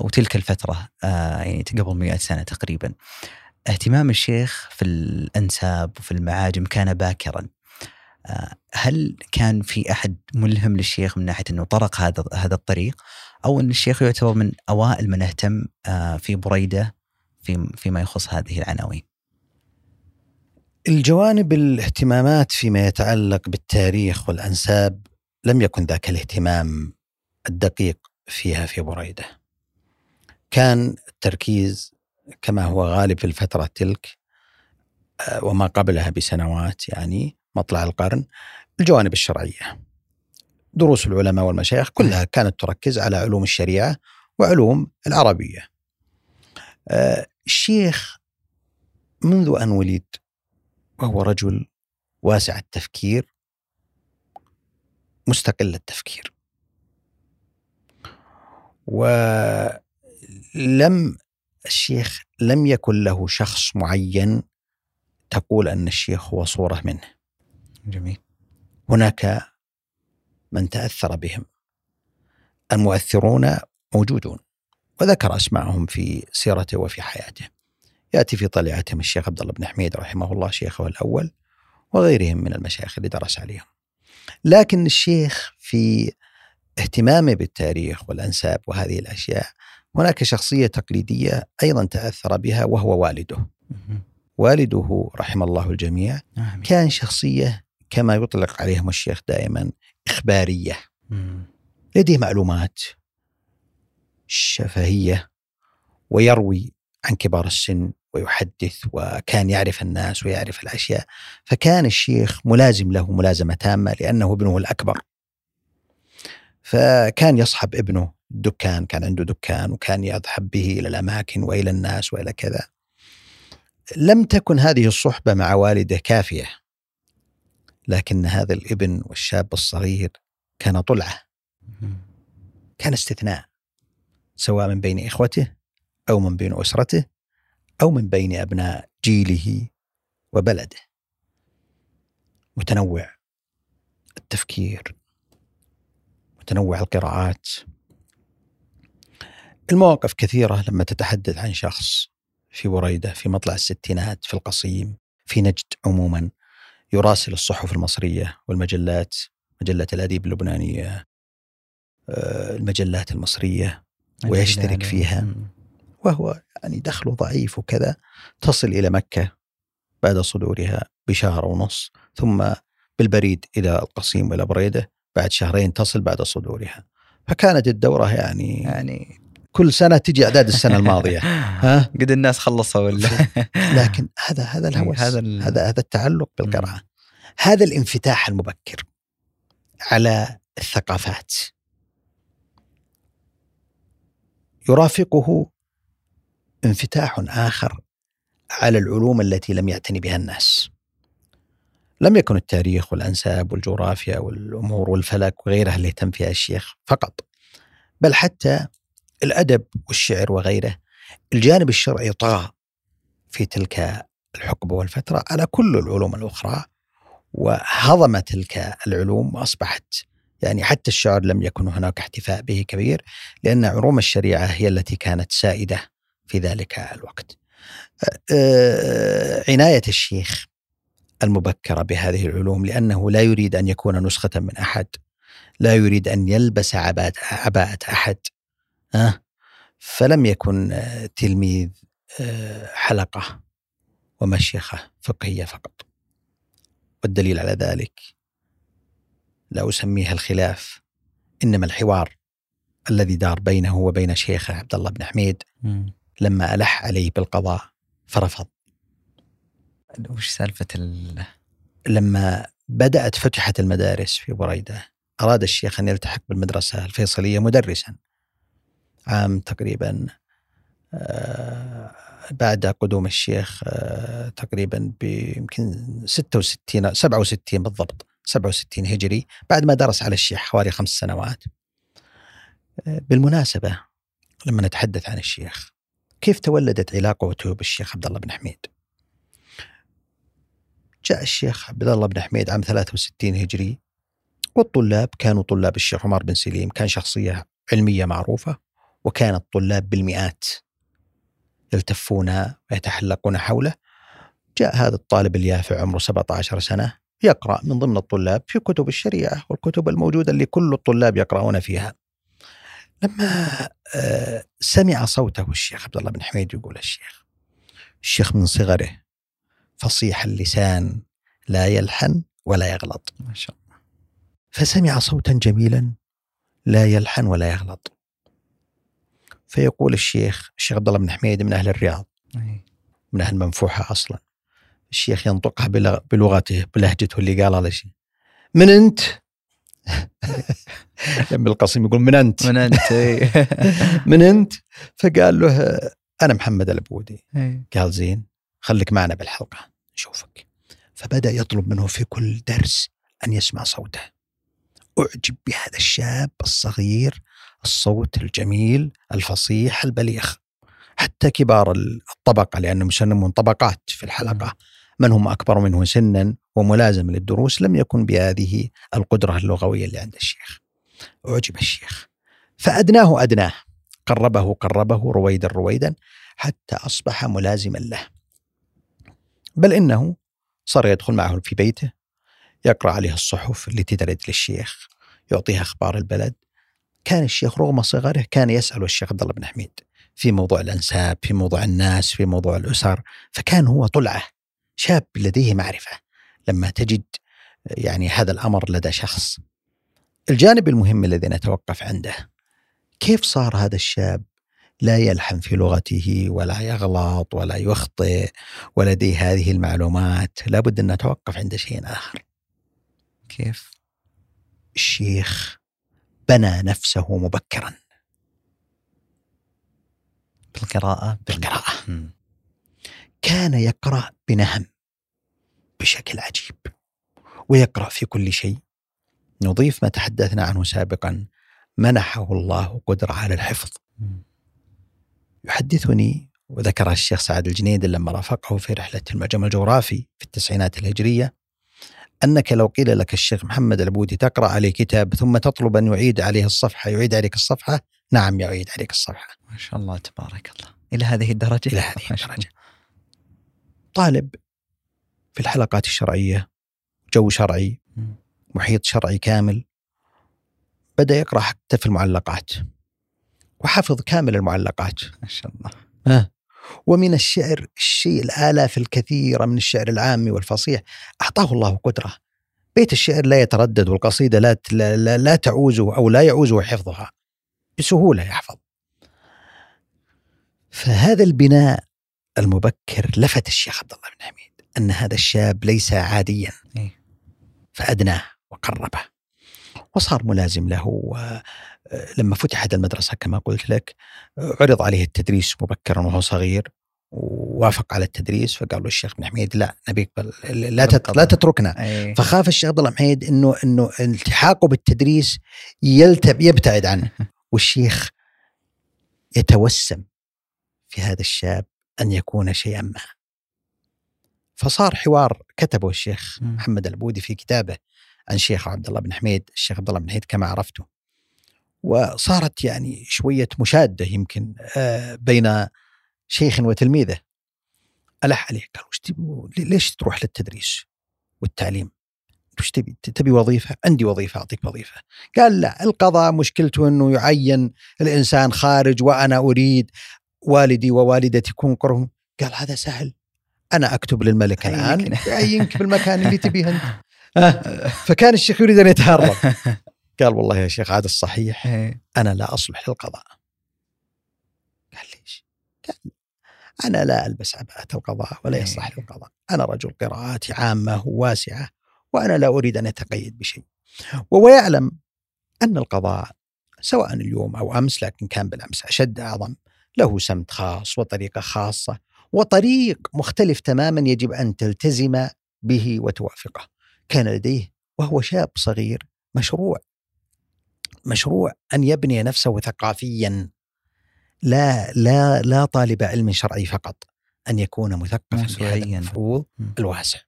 أو تلك الفترة يعني قبل مئة سنة تقريبا. اهتمام الشيخ في الأنساب وفي المعاجم كان باكرا. هل كان في أحد ملهم للشيخ من ناحية أنه طرق هذا هذا الطريق؟ أو أن الشيخ يعتبر من أوائل من اهتم آه، في بريدة في فيما يخص هذه العناوين؟ الجوانب الاهتمامات فيما يتعلق بالتاريخ والأنساب لم يكن ذاك الاهتمام الدقيق فيها في بريدة. كان التركيز كما هو غالب في الفترة تلك آه، وما قبلها بسنوات يعني مطلع القرن الجوانب الشرعية. دروس العلماء والمشايخ كلها كانت تركز على علوم الشريعة وعلوم العربية. آه، الشيخ منذ أن ولد وهو رجل واسع التفكير مستقل التفكير. ولم الشيخ لم يكن له شخص معين تقول أن الشيخ هو صورة منه. جميل هناك من تأثر بهم المؤثرون موجودون وذكر أسماءهم في سيرته وفي حياته يأتي في طليعتهم الشيخ عبد الله بن حميد رحمه الله شيخه الأول وغيرهم من المشايخ اللي درس عليهم. لكن الشيخ في اهتمامه بالتاريخ والأنساب وهذه الأشياء هناك شخصية تقليدية أيضا تأثر بها وهو والده. والده رحم الله الجميع. كان شخصية كما يطلق عليهم الشيخ دائما إخبارية، مم. لديه معلومات شفهية ويروي عن كبار السن ويحدث وكان يعرف الناس ويعرف الأشياء. فكان الشيخ ملازم له ملازمة تامة لأنه ابنه الأكبر. فكان يصحب ابنه الدكان كان عنده دكان وكان يذهب به إلى الأماكن وإلى الناس وإلى كذا. لم تكن هذه الصحبة مع والده كافية. لكن هذا الابن والشاب الصغير كان طلعة. كان استثناء سواء من بين إخوته أو من بين أسرته أو من بين أبناء جيله وبلده. متنوع التفكير متنوع القراءات المواقف كثيرة لما تتحدث عن شخص في بريدة في مطلع الستينات في القصيم في نجد عموما يراسل الصحف المصرية والمجلات مجلة الأديب اللبنانية آه، المجلات المصرية ويشترك فيها. وهو يعني دخله ضعيف وكذا تصل إلى مكة بعد صدورها بشهر ونص ثم بالبريد إلى القصيم وإلى بريدة بعد شهرين تصل بعد صدورها فكانت الدورة يعني يعني كل سنة تجي أعداد السنة الماضية. ها؟ قد الناس خلصوا ولا؟ لكن هذا هذا الهوس. هذا هذا ال- هذا, هذا التعلق بالقراءة. هذا الانفتاح المبكر على الثقافات. يرافقه انفتاح آخر على العلوم التي لم يعتني بها الناس. لم يكن التاريخ والأنساب والجغرافيا والأمور والفلك وغيرها اللي يهتم فيها الشيخ فقط بل حتى الأدب والشعر وغيره. الجانب الشرعي طغى في تلك الحقبة والفترة على كل العلوم الأخرى وهضم تلك العلوم وأصبحت يعني حتى الشعر لم يكن هناك احتفاء به كبير لأن علوم الشريعة هي التي كانت سائدة في ذلك الوقت. آه، عناية الشيخ المبكرة بهذه العلوم لأنه لا يريد أن يكون نسخة من أحد لا يريد أن يلبس عباءة أحد. آه، فلم يكن آه، تلميذ آه، حلقة ومشيخة فقهية فقط. والدليل على ذلك لا أسميها الخلاف إنما الحوار الذي دار بينه وبين شيخه عبد الله بن حميد. لما ألح عليه بالقضاء فرفض. وش سالفة ال لما بدأت فتحت المدارس في بريدة أراد الشيخ أن يلتحق بالمدرسة الفيصلية مدرسا. عام تقريبا آه، بعد قدوم الشيخ آه، تقريبا بيمكن 66 67 بالضبط 67 هجري بعد ما درس على الشيخ حوالي خمس سنوات. آه، بالمناسبة لما نتحدث عن الشيخ كيف تولدت علاقته بالشيخ عبد الله بن حميد؟ جاء الشيخ عبد الله بن حميد عام 63 هجري والطلاب كانوا طلاب الشيخ عمر بن سليم كان شخصية علمية معروفة. وكان الطلاب بالمئات يلتفون ويتحلقون حوله. جاء هذا الطالب اليافع عمره 17 سنة يقرأ من ضمن الطلاب في كتب الشريعة والكتب الموجودة اللي كل الطلاب يقرؤون فيها. لما آه، سمع صوته الشيخ عبد الله بن حميد يقول الشيخ الشيخ من صغره فصيح اللسان لا يلحن ولا يغلط. ما شاء الله. فسمع صوتا جميلا لا يلحن ولا يغلط. فيقول الشيخ الشيخ عبد الله بن حميد من أهل الرياض أي. من أهل منفوحة أصلا الشيخ ينطقها بلغ- بلغته بلهجته اللي قالها لشيء من أنت؟ لما القصيم يقول من أنت؟ من أنت إي. من أنت؟ فقال له أنا محمد الأبودي إي. قال زين خليك معنا بالحلقة نشوفك فبدأ يطلب منه في كل درس أن يسمع صوته أعجب بهذا الشاب الصغير الصوت الجميل الفصيح البليغ. حتى كبار الطبقة لأنهم يسمون طبقات في الحلقة. من هم أكبر منه سنا وملازم للدروس لم يكن بهذه القدرة اللغوية اللي عند الشيخ. أعجب الشيخ. فأدناه أدناه. قربه قربه رويدا رويدا حتى أصبح ملازما له. بل إنه صار يدخل معه في بيته يقرأ عليه الصحف التي ترد للشيخ يعطيها أخبار البلد كان الشيخ رغم صغره كان يسأل الشيخ عبد الله بن حميد في موضوع الأنساب في موضوع الناس في موضوع الأسر فكان هو طلعة شاب لديه معرفة. لما تجد يعني هذا الأمر لدى شخص الجانب المهم الذي نتوقف عنده كيف صار هذا الشاب؟ لا يلحن في لغته ولا يغلط ولا يخطئ ولديه هذه المعلومات لابد أن نتوقف عند شيء آخر. كيف؟ الشيخ بنى نفسه مبكرا بالقراءة بالقراءة. كان يقرأ بنهم بشكل عجيب ويقرأ في كل شيء نضيف ما تحدثنا عنه سابقا منحه الله قدرة على الحفظ. يحدثني وذكر الشيخ سعد الجنيد لما رافقه في رحلة المعجم الجغرافي في التسعينات الهجرية أنك لو قيل لك الشيخ محمد العبودي تقرأ عليه كتاب ثم تطلب أن يعيد عليه الصفحة يعيد عليك الصفحة؟ نعم يعيد عليك الصفحة. ما شاء الله تبارك الله. إلى هذه الدرجة؟ إلى هذه الدرجة. طالب في الحلقات الشرعية جو شرعي. محيط شرعي كامل بدأ يقرأ حتى في المعلقات وحفظ كامل المعلقات. ما شاء الله. آه. ومن الشعر الشيء الآلاف الكثيرة من الشعر العامي والفصيح أعطاه الله قدرة. بيت الشعر لا يتردد والقصيدة لا, لا, لا, تعوزه أو لا يعوزه حفظها. بسهولة يحفظ. فهذا البناء المبكر لفت الشيخ عبد الله بن حميد أن هذا الشاب ليس عاديا. إيه. فأدناه وقربه. وصار ملازم له ولما فتحت المدرسة كما قلت لك عرض عليه التدريس مبكرا وهو صغير ووافق على التدريس فقال له الشيخ بن حميد لا نبيك بل لا تت- لا تتركنا. أي. فخاف الشيخ عبد الله بن حميد إنه إنه التحاقه بالتدريس يلتب يبتعد عنه. والشيخ يتوسم في هذا الشاب أن يكون شيئا ما. فصار حوار كتبه الشيخ. محمد البودي في كتابه عن شيخ عبد الله بن حميد. الشيخ عبد الله بن حميد كما عرفته. وصارت يعني شوية مشادة يمكن آه، بين شيخ وتلميذه. ألح عليه قال وش تبي؟ ليش تروح للتدريس والتعليم؟ وش تبي؟ تبي وظيفة؟ عندي وظيفة أعطيك وظيفة. قال لا القضاء مشكلته أنه يعين الإنسان خارج وأنا أريد والدي ووالدتي يكون قرهم قال هذا سهل. أنا أكتب للملك الآن يعينك. بالمكان اللي تبيه أنت. فكان الشيخ يريد أن يتهرب. قال والله يا شيخ هذا الصحيح إيه. أنا لا أصلح للقضاء قال ليش؟ قال أنا لا ألبس عباءة القضاء ولا إيه. يصلح للقضاء أنا رجل قراءاتي عامة وواسعة وأنا لا أريد أن أتقيد بشيء وهو يعلم أن القضاء سواء اليوم أو أمس لكن كان بالأمس أشد أعظم له سمت خاص وطريقة خاصة وطريق مختلف تماما يجب أن تلتزم به وتوافقه كان لديه وهو شاب صغير مشروع مشروع أن يبني نفسه ثقافيا لا لا لا طالب علم شرعي فقط أن يكون مثقفا بهذا. المفروض. الواسع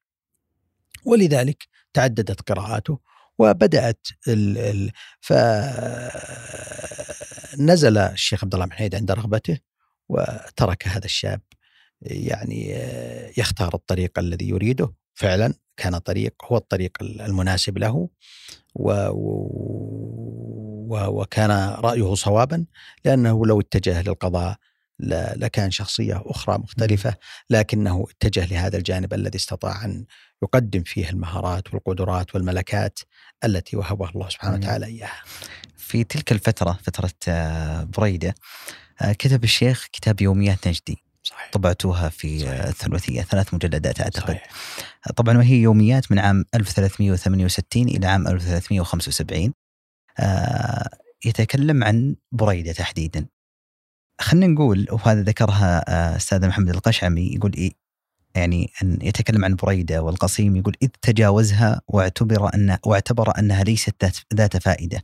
ولذلك تعددت قراءاته وبدأت ال ال فنزل الشيخ عبد الله بن حميد عند رغبته وترك هذا الشاب يعني يختار الطريق الذي يريده فعلا كان طريق هو الطريق المناسب له و وكان رأيه صوابا لأنه لو اتجه للقضاء لكان شخصية أخرى مختلفة لكنه اتجه لهذا الجانب الذي استطاع أن يقدم فيه المهارات والقدرات والملكات التي وهبها الله سبحانه. وتعالى إياها في تلك الفترة فترة آه، بريدة آه، كتب الشيخ كتاب يوميات نجدي صحيح طبعتوها في صحيح. الثلاثية ثلاث مجلدات أعتقد صحيح. طبعا وهي يوميات من عام 1368 إلى عام 1375 آه، يتكلم عن بريدة تحديدا. خلينا نقول وهذا ذكرها آه، أستاذ محمد القشعمي يقول إيه يعني أن يتكلم عن بريدة والقصيم يقول إذ تجاوزها واعتبر أن واعتبر أنها ليست ذات- فائدة.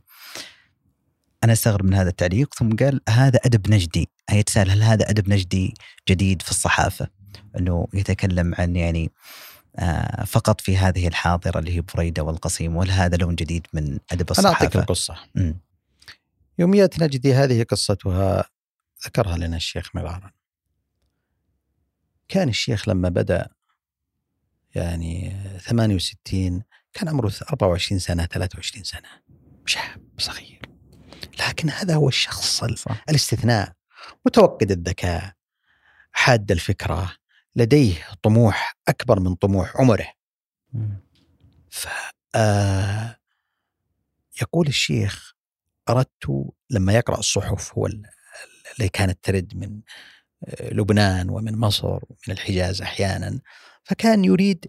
أنا أستغرب من هذا التعليق ثم قال هذا أدب نجدي. هي يتساءل هل هذا أدب نجدي جديد في الصحافة؟ أنه يتكلم عن يعني آه، فقط في هذه الحاضرة اللي هي بريدة والقصيم ولا هذا لون جديد من أدب أنا أعطيك الصحافة؟ القصة. مم. يوميات نجدي هذه قصتها ذكرها لنا الشيخ مرارا. كان الشيخ لما بدأ يعني 68 كان عمره 24 سنة 23 سنة. شاب صغير. لكن هذا هو الشخص ال- صح. الاستثناء متوقد الذكاء حاد الفكرة. لديه طموح أكبر من طموح عمره. ف آه، يقول الشيخ أردت لما يقرأ الصحف هو ال- اللي كانت ترد من آه، لبنان ومن مصر ومن الحجاز أحيانا فكان يريد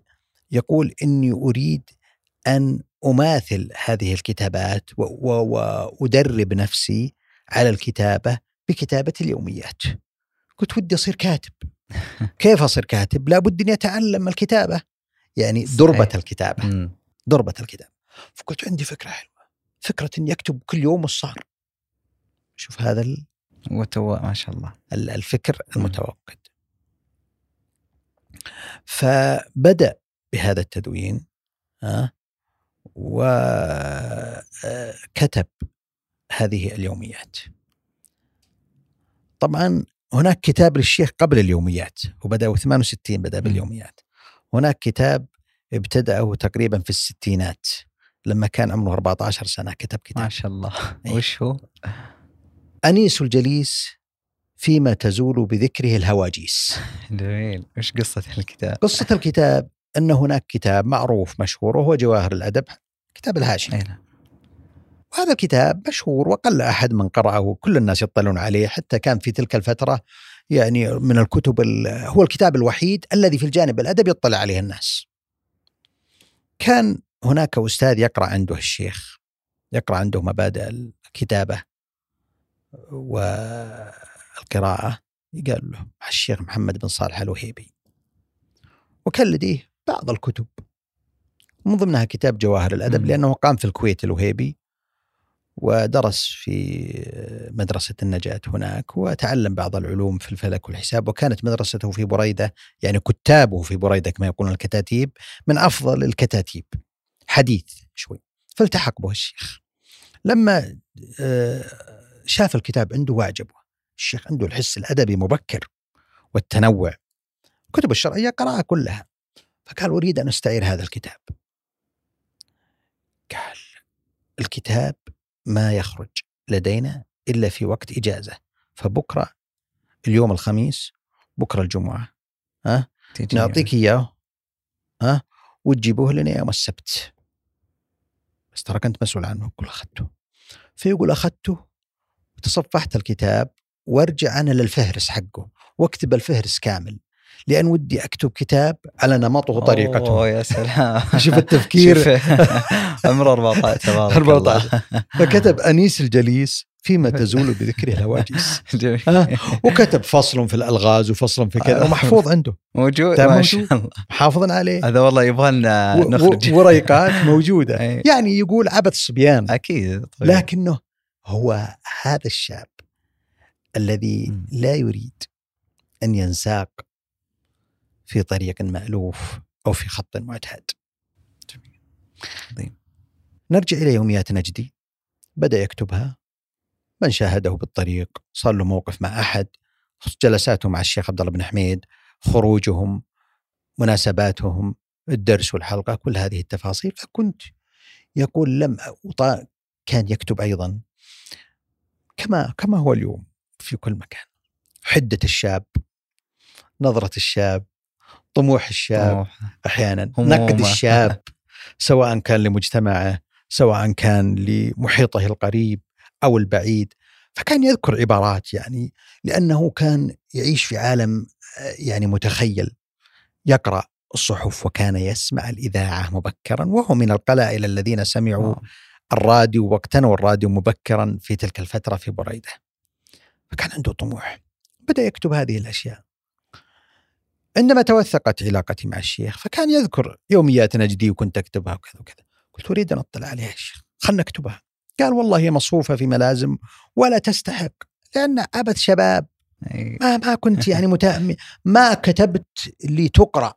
يقول إني أريد أن أماثل هذه الكتابات وأدرب نفسي على الكتابة بكتابة اليوميات. قلت ودي أصير كاتب. كيف أصير كاتب؟ لابد أن يتعلم الكتابة. يعني دربة صحيح. الكتابة. مم. دربة الكتاب فقلت عندي فكرة حلوة. فكرة أن يكتب كل يوم الصار شوف هذا ال- وتو ما شاء الله. ال- الفكر المتوقد فبدأ بهذا التدوين ها وكتب هذه اليوميات. طبعا هناك كتاب للشيخ قبل اليوميات وبدأ 68 بدأ باليوميات هناك كتاب ابتدأه تقريبا في الستينات لما كان عمره 14 سنة كتب كتاب ما شاء الله إيه. وش هو؟ أنيس الجليس فيما تزول بذكره الهواجيس جميل وش قصة الكتاب؟ قصة الكتاب أن هناك كتاب معروف مشهور وهو جواهر الأدب كتاب الهاشمي نعم. وهذا الكتاب مشهور وقل أحد من قرأه كل الناس يطلعون عليه حتى كان في تلك الفترة يعني من الكتب ال- هو الكتاب الوحيد الذي في الجانب الأدبي يطلع عليه الناس. كان هناك أستاذ يقرأ عنده الشيخ يقرأ عنده مبادئ الكتابة والقراءة قال له الشيخ محمد بن صالح الوهيبي. وكان لديه بعض الكتب من ضمنها كتاب جواهر الأدب. لأنه قام في الكويت الوهيبي. ودرس في مدرسة النجاة هناك وتعلم بعض العلوم في الفلك والحساب وكانت مدرسته في بريدة يعني كتابه في بريدة كما يقولون الكتاتيب من أفضل الكتاتيب. حديث شوي. فالتحق به الشيخ. لما آه، شاف الكتاب عنده واعجبه الشيخ عنده الحس الأدبي مبكر والتنوع. كتب الشرعية قرأها كلها. فقال أريد أن أستعير هذا الكتاب. قال الكتاب ما يخرج لدينا إلا في وقت إجازة. فبكرة اليوم الخميس بكرة الجمعة ها؟ نعطيك إياه ها؟ وتجيبوه لنا يوم السبت. بس ترى كنت مسؤول عنه يقول أخذته. فيقول أخذته وتصفحت الكتاب وارجع أنا للفهرس حقه واكتب الفهرس كامل. لأن ودي أكتب كتاب على نمطه وطريقته أوه يا سلام. شوف التفكير. شوف. عمره 14 تبارك 14. الله. فكتب أنيس الجليس فيما تزول بذكره جميل. ها؟ وكتب فصل في الألغاز وفصل في كذا. ومحفوظ عنده. موجود ما شاء. الله. محافظ عليه. هذا والله يبغى لنا نخرج. وريقات موجودة. أي. يعني يقول عبث صبيان. أكيد طبيعي. لكنه هو هذا الشاب الذي. لا يريد أن ينساق في طريق مألوف أو في خط معتاد. عظيم. نرجع إلى يوميات نجدي. بدأ يكتبها. من شاهده بالطريق صار له موقف مع أحد. جلساته مع الشيخ عبد الله بن حميد. خروجهم مناسباتهم الدرس والحلقة كل هذه التفاصيل. فكنت يقول لم وط- كان يكتب أيضا. كما كما هو اليوم في كل مكان. حدة الشاب نظرة الشاب طموح الشاب طموح. أحيانا همومه. نقد الشاب سواء كان لمجتمعه سواء كان لمحيطه القريب أو البعيد فكان يذكر عبارات يعني لأنه كان يعيش في عالم آه، يعني متخيل يقرأ الصحف وكان يسمع الإذاعة مبكرا وهو من القلائل الذين سمعوا آه. الراديو واقتنوا الراديو مبكرا في تلك الفترة في بريدة. فكان عنده طموح. بدأ يكتب هذه الأشياء. عندما توثقت علاقتي مع الشيخ فكان يذكر يوميات نجدي وكنت أكتبها وكذا وكذا. قلت أريد أن أطلع عليها يا شيخ، خلنا نكتبها. قال والله هي مصفوفه في ملازم ولا تستحق لأن عبث شباب. ما ما كنت يعني متأمل ما كتبت لتقرأ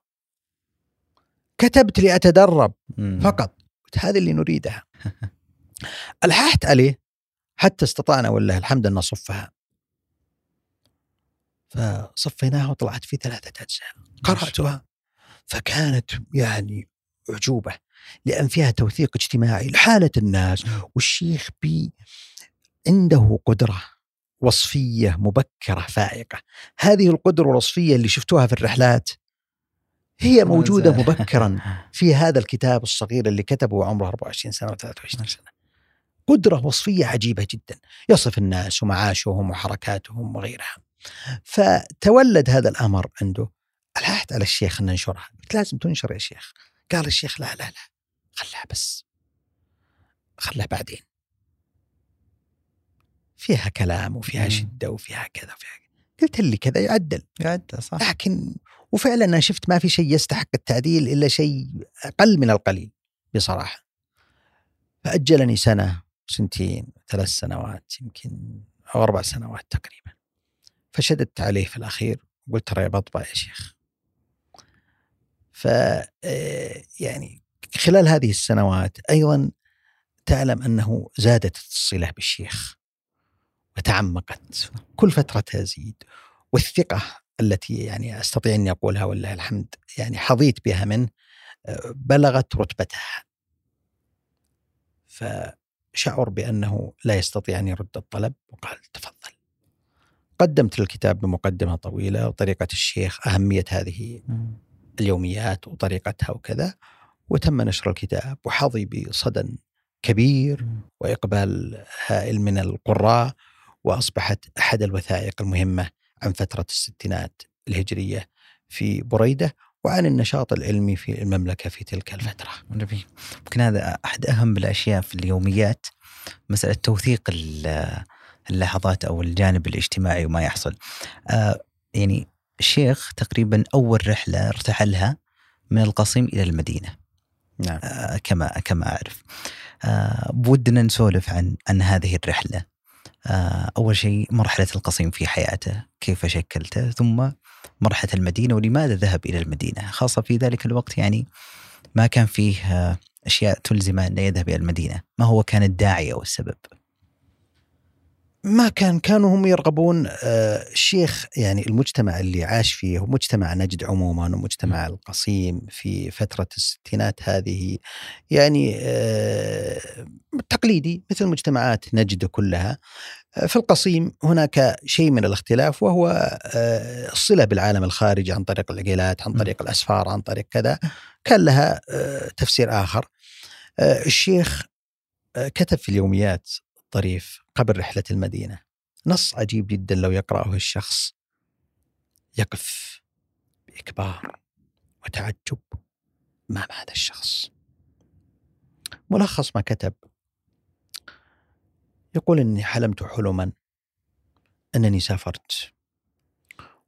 كتبت لأتدرب. فقط قلت هذا اللي نريدها الححت عليه حتى استطعنا والله الحمد أن نصفها فصفيناها وطلعت في ثلاثة أجزاء. قرأتها فكانت يعني أعجوبة لأن فيها توثيق اجتماعي. لحالة الناس والشيخ بي عنده قدرة وصفية مبكرة فائقة. هذه القدرة الوصفية اللي شفتوها في الرحلات هي موجودة. مبكرا في هذا الكتاب الصغير اللي كتبه وعمره 24 سنة و 23 ما سنة. قدرة وصفية عجيبة جدا، يصف الناس ومعاشهم وحركاتهم وغيرها. فتولد هذا الأمر عنده، الححت على الشيخ أن ننشرها، قلت لازم تنشر يا شيخ. قال الشيخ لا لا لا خلها بس خلها بعدين. فيها كلام وفيها مم. شدة وفيها كذا وفيها. قلت اللي كذا يعدل قاعد صح لكن وفعلا أنا شفت ما في شيء يستحق التعديل إلا شيء أقل من القليل بصراحة. فأجلني سنة سنتين ثلاث سنوات يمكن أو أربع سنوات تقريبا. فشددت عليه في الأخير وقلت ترى بطبع يا شيخ. ف آه، يعني خلال هذه السنوات أيضا تعلم أنه زادت الصله بالشيخ وتعمقت. كل فترة تزيد. والثقة التي يعني أستطيع أني أقولها ولله الحمد يعني حظيت بها منه آه، بلغت رتبتها. فشعر بأنه لا يستطيع أن يرد الطلب وقال تفضل. قدمت الكتاب بمقدمة طويلة وطريقة الشيخ أهمية هذه اليوميات وطريقتها وكذا وتم نشر الكتاب وحظي بصدى كبير وإقبال هائل من القراء وأصبحت أحد الوثائق المهمة عن فترة الستينات الهجرية في بريدة وعن النشاط العلمي في المملكة في تلك الفترة. جميل. يمكن هذا أحد أهم الأشياء في اليوميات مسألة توثيق اللحظات أو الجانب الاجتماعي وما يحصل. آه يعني الشيخ تقريبا أول رحلة ارتحلها من القصيم إلى المدينة. نعم. آه كما كما أعرف. آه بودنا نسولف عن عن هذه الرحلة. آه أول شيء مرحلة القصيم في حياته كيف شكلته ثم مرحلة المدينة ولماذا ذهب إلى المدينة. خاصة في ذلك الوقت يعني ما كان فيه آه، أشياء تلزمه أن يذهب إلى المدينة. ما هو كان الداعي أو السبب؟ ما كان كانوا هم يرغبون آه، الشيخ يعني المجتمع اللي عاش فيه ومجتمع نجد عموما ومجتمع القصيم في فترة الستينات هذه يعني آه، تقليدي مثل مجتمعات نجد كلها. آه، في القصيم هناك شيء من الاختلاف وهو الصلة بالعالم الخارجي عن طريق العقيلات عن طريق الأسفار عن طريق كذا. كان لها تفسير آخر. الشيخ كتب في اليوميات الطريف قبل رحلة المدينة. نص عجيب جدا لو يقرأه الشخص. يقف بإكبار وتعجب أمام هذا الشخص. ملخص ما كتب. يقول إني حلمت حلما أنني سافرت.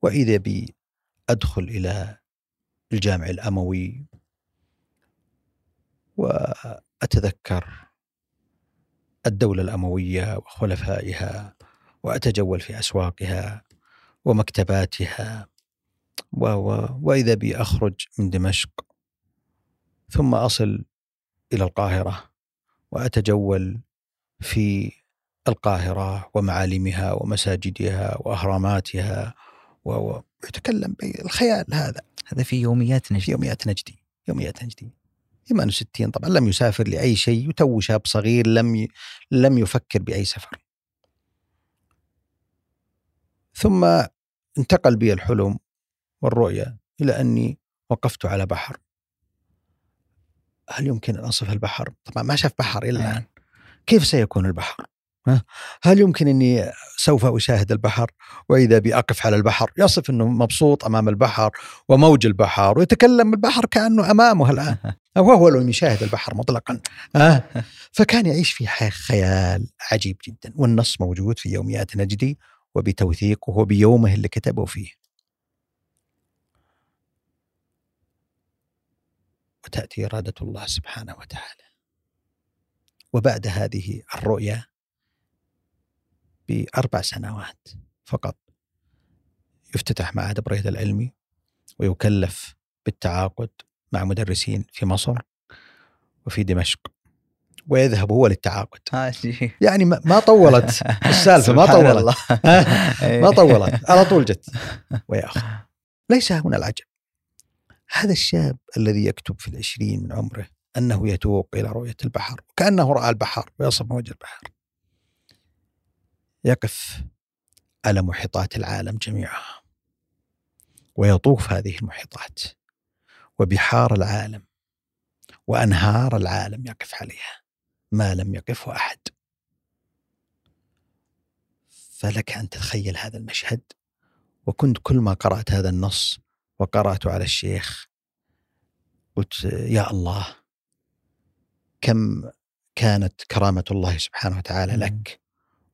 وإذا بي أدخل إلى الجامع الأموي. وأتذكر الدولة الأموية وخلفائها وأتجول في أسواقها ومكتباتها و و وإذا بي أخرج من دمشق. ثم أصل إلى القاهرة وأتجول في القاهرة ومعالمها ومساجدها وأهراماتها ويتكلم بالخيال هذا. هذا في يوميات نجدي في يوميات نجدي يوميات نجدي 68 طبعا لم يسافر لأي شيء وتو شاب صغير لم ي... لم يفكر بأي سفر ثم انتقل بي الحلم والرؤية إلى أني وقفت على بحر هل يمكن أن أصف البحر؟ طبعا ما شاف بحر إلى الآن كيف سيكون البحر؟ هل يمكن إني سوف أشاهد البحر؟ وإذا بي أقف على البحر. يصف إنه مبسوط أمام البحر وموج البحر ويتكلم البحر كأنه أمامه الآن. وهو لم يشاهد البحر مطلقا. فكان يعيش في خيال عجيب جدا. والنص موجود في يوميات نجدي وبتوثيقه وبيومه اللي كتبه فيه. وتأتي إرادة الله سبحانه وتعالى. وبعد هذه الرؤيه بأربع سنوات فقط. يفتتح معهد بريد العلمي ويكلف بالتعاقد مع مدرسين في مصر وفي دمشق. ويذهب هو للتعاقد. يعني ما طولت. السالفة ما طولت. ما طولت. على طول جت. وياخذ ليس هنا العجب. هذا الشاب الذي يكتب في العشرين من عمره أنه يتوق إلى رؤية البحر وكأنه رأى البحر ويصف وجه البحر. يقف على محيطات العالم جميعها ويطوف هذه المحيطات وبحار العالم وأنهار العالم يقف عليها ما لم يقفه أحد. فلك أن تتخيل هذا المشهد وكنت كل ما قرأت هذا النص وقراته على الشيخ قلت يا الله كم كانت كرامة الله سبحانه وتعالى لك؟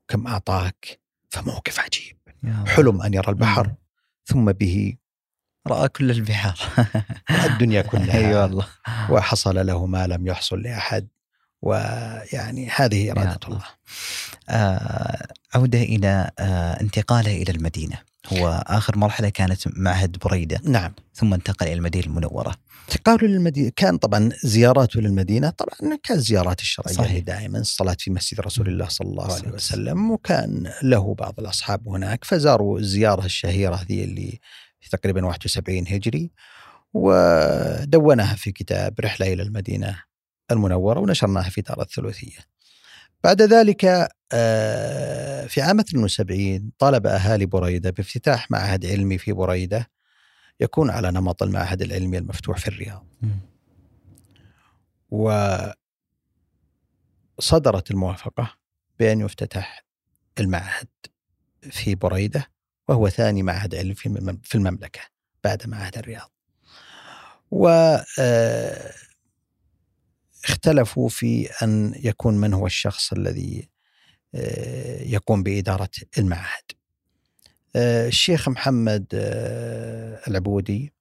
كم أعطاك؟ فموقف عجيب. حلم أن يرى البحر ثم به رأى كل البحار. الدنيا كلها. أي أيوة والله. وحصل له ما لم يحصل لأحد. ويعني هذه إرادة الله. آه عودة إلى آه انتقاله إلى المدينة. هو آخر مرحلة كانت معهد بريدة نعم ثم انتقل إلى المدينة المنورة انتقاله للمدينة كان طبعا زياراته للمدينة طبعا كان زيارات الشرعية صحيح. دائما الصلاة في مسجد رسول الله صلى الله. عليه وسلم وكان له بعض الأصحاب هناك فزاروا الزيارة الشهيرة هذه اللي في تقريبا 71 هجري ودونها في كتاب رحلة إلى المدينة المنورة ونشرناها في دار الثلوثية بعد ذلك في عام 72 طالب أهالي بريدة بافتتاح معهد علمي في بريدة يكون على نمط المعهد العلمي المفتوح في الرياض. وصدرت الموافقة بأن يفتتح المعهد في بريدة وهو ثاني معهد علمي في المملكة بعد معهد الرياض. و آه، اختلفوا في أن يكون من هو الشخص الذي آه، يقوم بإدارة المعهد آه، الشيخ محمد العبودي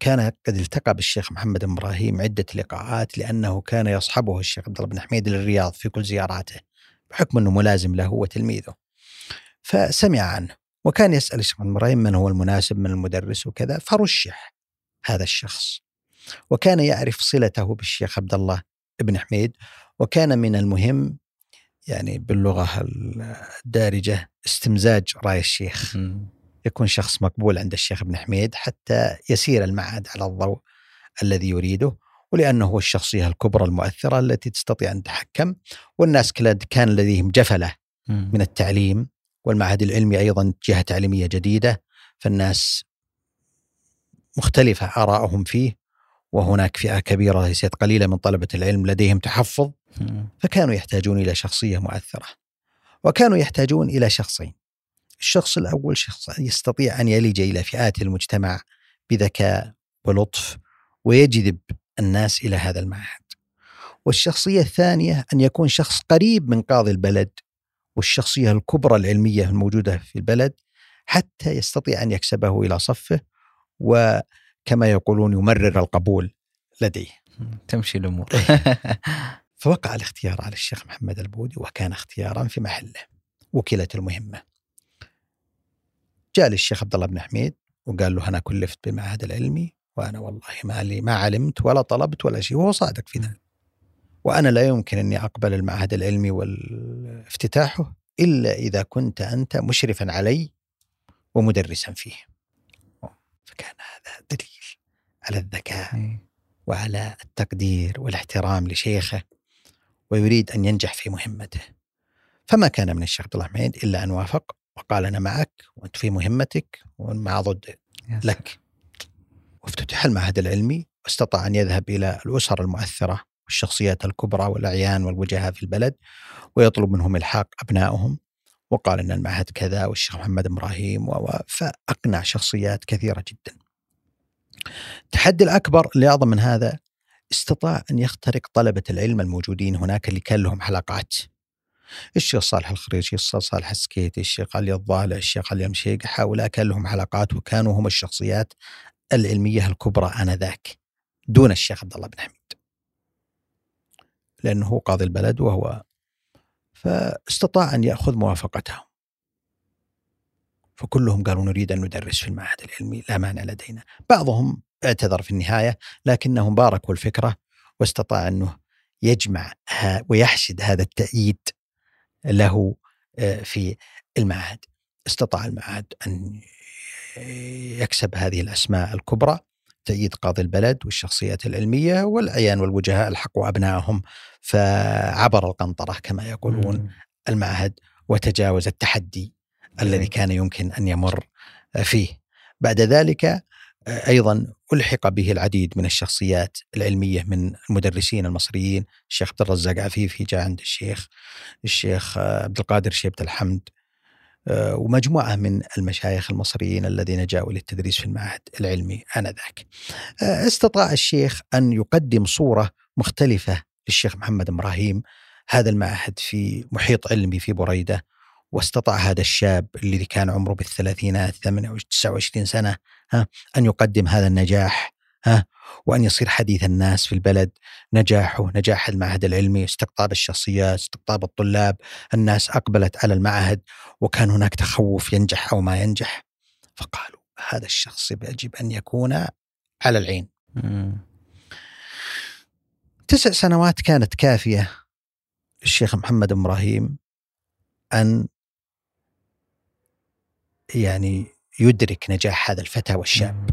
كان قد التقى بالشيخ محمد إبراهيم عدة لقاءات لأنه كان يصحبه الشيخ عبد الله بن حميد للرياض في كل زياراته بحكم إنه ملازم له وتلميذه. فسمع عنه وكان يسأل الشيخ إبراهيم من هو المناسب من المدرس وكذا فرشح هذا الشخص. وكان يعرف صلته بالشيخ عبد الله بن حميد وكان من المهم يعني باللغة الدارجة استمزاج رأي الشيخ. يكون شخص مقبول عند الشيخ ابن حميد حتى يسير المعهد على الضوء الذي يريده ولأنه هو الشخصية الكبرى المؤثرة التي تستطيع أن تتحكم والناس كان لديهم جفلة من التعليم والمعهد العلمي أيضا جهة تعليمية جديدة فالناس مختلفة آراءهم فيه وهناك فئة كبيرة ليست قليلة من طلبة العلم لديهم تحفظ فكانوا يحتاجون إلى شخصية مؤثرة وكانوا يحتاجون إلى شخصين. الشخص الأول شخص يستطيع أن يلج إلى فئات المجتمع بذكاء ولطف ويجذب الناس إلى هذا المعهد. والشخصية الثانية أن يكون شخص قريب من قاضي البلد والشخصية الكبرى العلمية الموجودة في البلد حتى يستطيع أن يكسبه إلى صفه وكما يقولون يمرر القبول لديه. تمشي الأمور. فوقع الاختيار على الشيخ محمد البودي وكان اختيارا في محله وكلت المهمة جاء لي الشيخ عبد الله بن حميد وقال له أنا كلفت بالمعهد العلمي وأنا والله ما لي ما علمت ولا طلبت ولا شيء وهو صادق في ذلك. وأنا لا يمكن أني أقبل المعهد العلمي وافتتاحه إلا إذا كنت أنت مشرفا علي ومدرسا فيه. فكان هذا دليل على الذكاء وعلى التقدير والاحترام لشيخه ويريد أن ينجح في مهمته. فما كان من الشيخ عبد الله حميد إلا أن وافق وقال أنا معك وأنت في مهمتك وما ضد لك. وافتتح المعهد العلمي واستطاع أن يذهب إلى الأسر المؤثرة والشخصيات الكبرى والأعيان والوجهاء في البلد ويطلب منهم إلحاق أبنائهم وقال أن المعهد كذا والشيخ محمد إبراهيم فأقنع شخصيات كثيرة جدا. التحدي الأكبر اللي أعظم من هذا استطاع أن يخترق طلبة العلم الموجودين هناك اللي كان لهم حلقات. الشيخ صالح الخريجي الشيخ صالح السكيتي الشيخ علي الضالع الشيخ علي المشيق؟ هؤلاء كان لهم حلقات وكانوا هم الشخصيات العلمية الكبرى آنذاك دون الشيخ عبد الله بن حميد. لأنه قاضي البلد وهو فاستطاع أن يأخذ موافقتهم. فكلهم قالوا نريد أن ندرس في المعهد العلمي لا مانع لدينا. بعضهم اعتذر في النهاية لكنهم باركوا الفكرة واستطاع أنه يجمع ويحشد هذا التأييد له آه، في المعهد. استطاع المعهد أن يكسب هذه الأسماء الكبرى تأييد قاضي البلد والشخصيات العلمية والعيان والوجهاء الحقوا أبنائهم فعبر القنطرة كما يقولون المعهد وتجاوز التحدي الذي كان يمكن أن يمر فيه. بعد ذلك أيضا ألحق به العديد من الشخصيات العلمية من المدرسين المصريين، الشيخ عبد الرزاق عفيفي جاء عند الشيخ، الشيخ عبد القادر شيبة الحمد آه، ومجموعة من المشايخ المصريين الذين جاءوا للتدريس في المعهد العلمي آنذاك. آه، استطاع الشيخ أن يقدم صورة مختلفة للشيخ محمد إبراهيم هذا المعهد في محيط علمي في بريدة واستطاع هذا الشاب الذي كان عمره بالثلاثينات 29 سنة ها أن يقدم هذا النجاح ها وأن يصير حديث الناس في البلد. نجاحه نجاح المعهد العلمي استقطاب الشخصيات استقطاب الطلاب. الناس أقبلت على المعهد وكان هناك تخوف ينجح أو ما ينجح. فقالوا هذا الشخص يجب أن يكون على العين. تسع سنوات كانت كافية الشيخ محمد إبراهيم أن يعني يدرك نجاح هذا الفتى والشاب.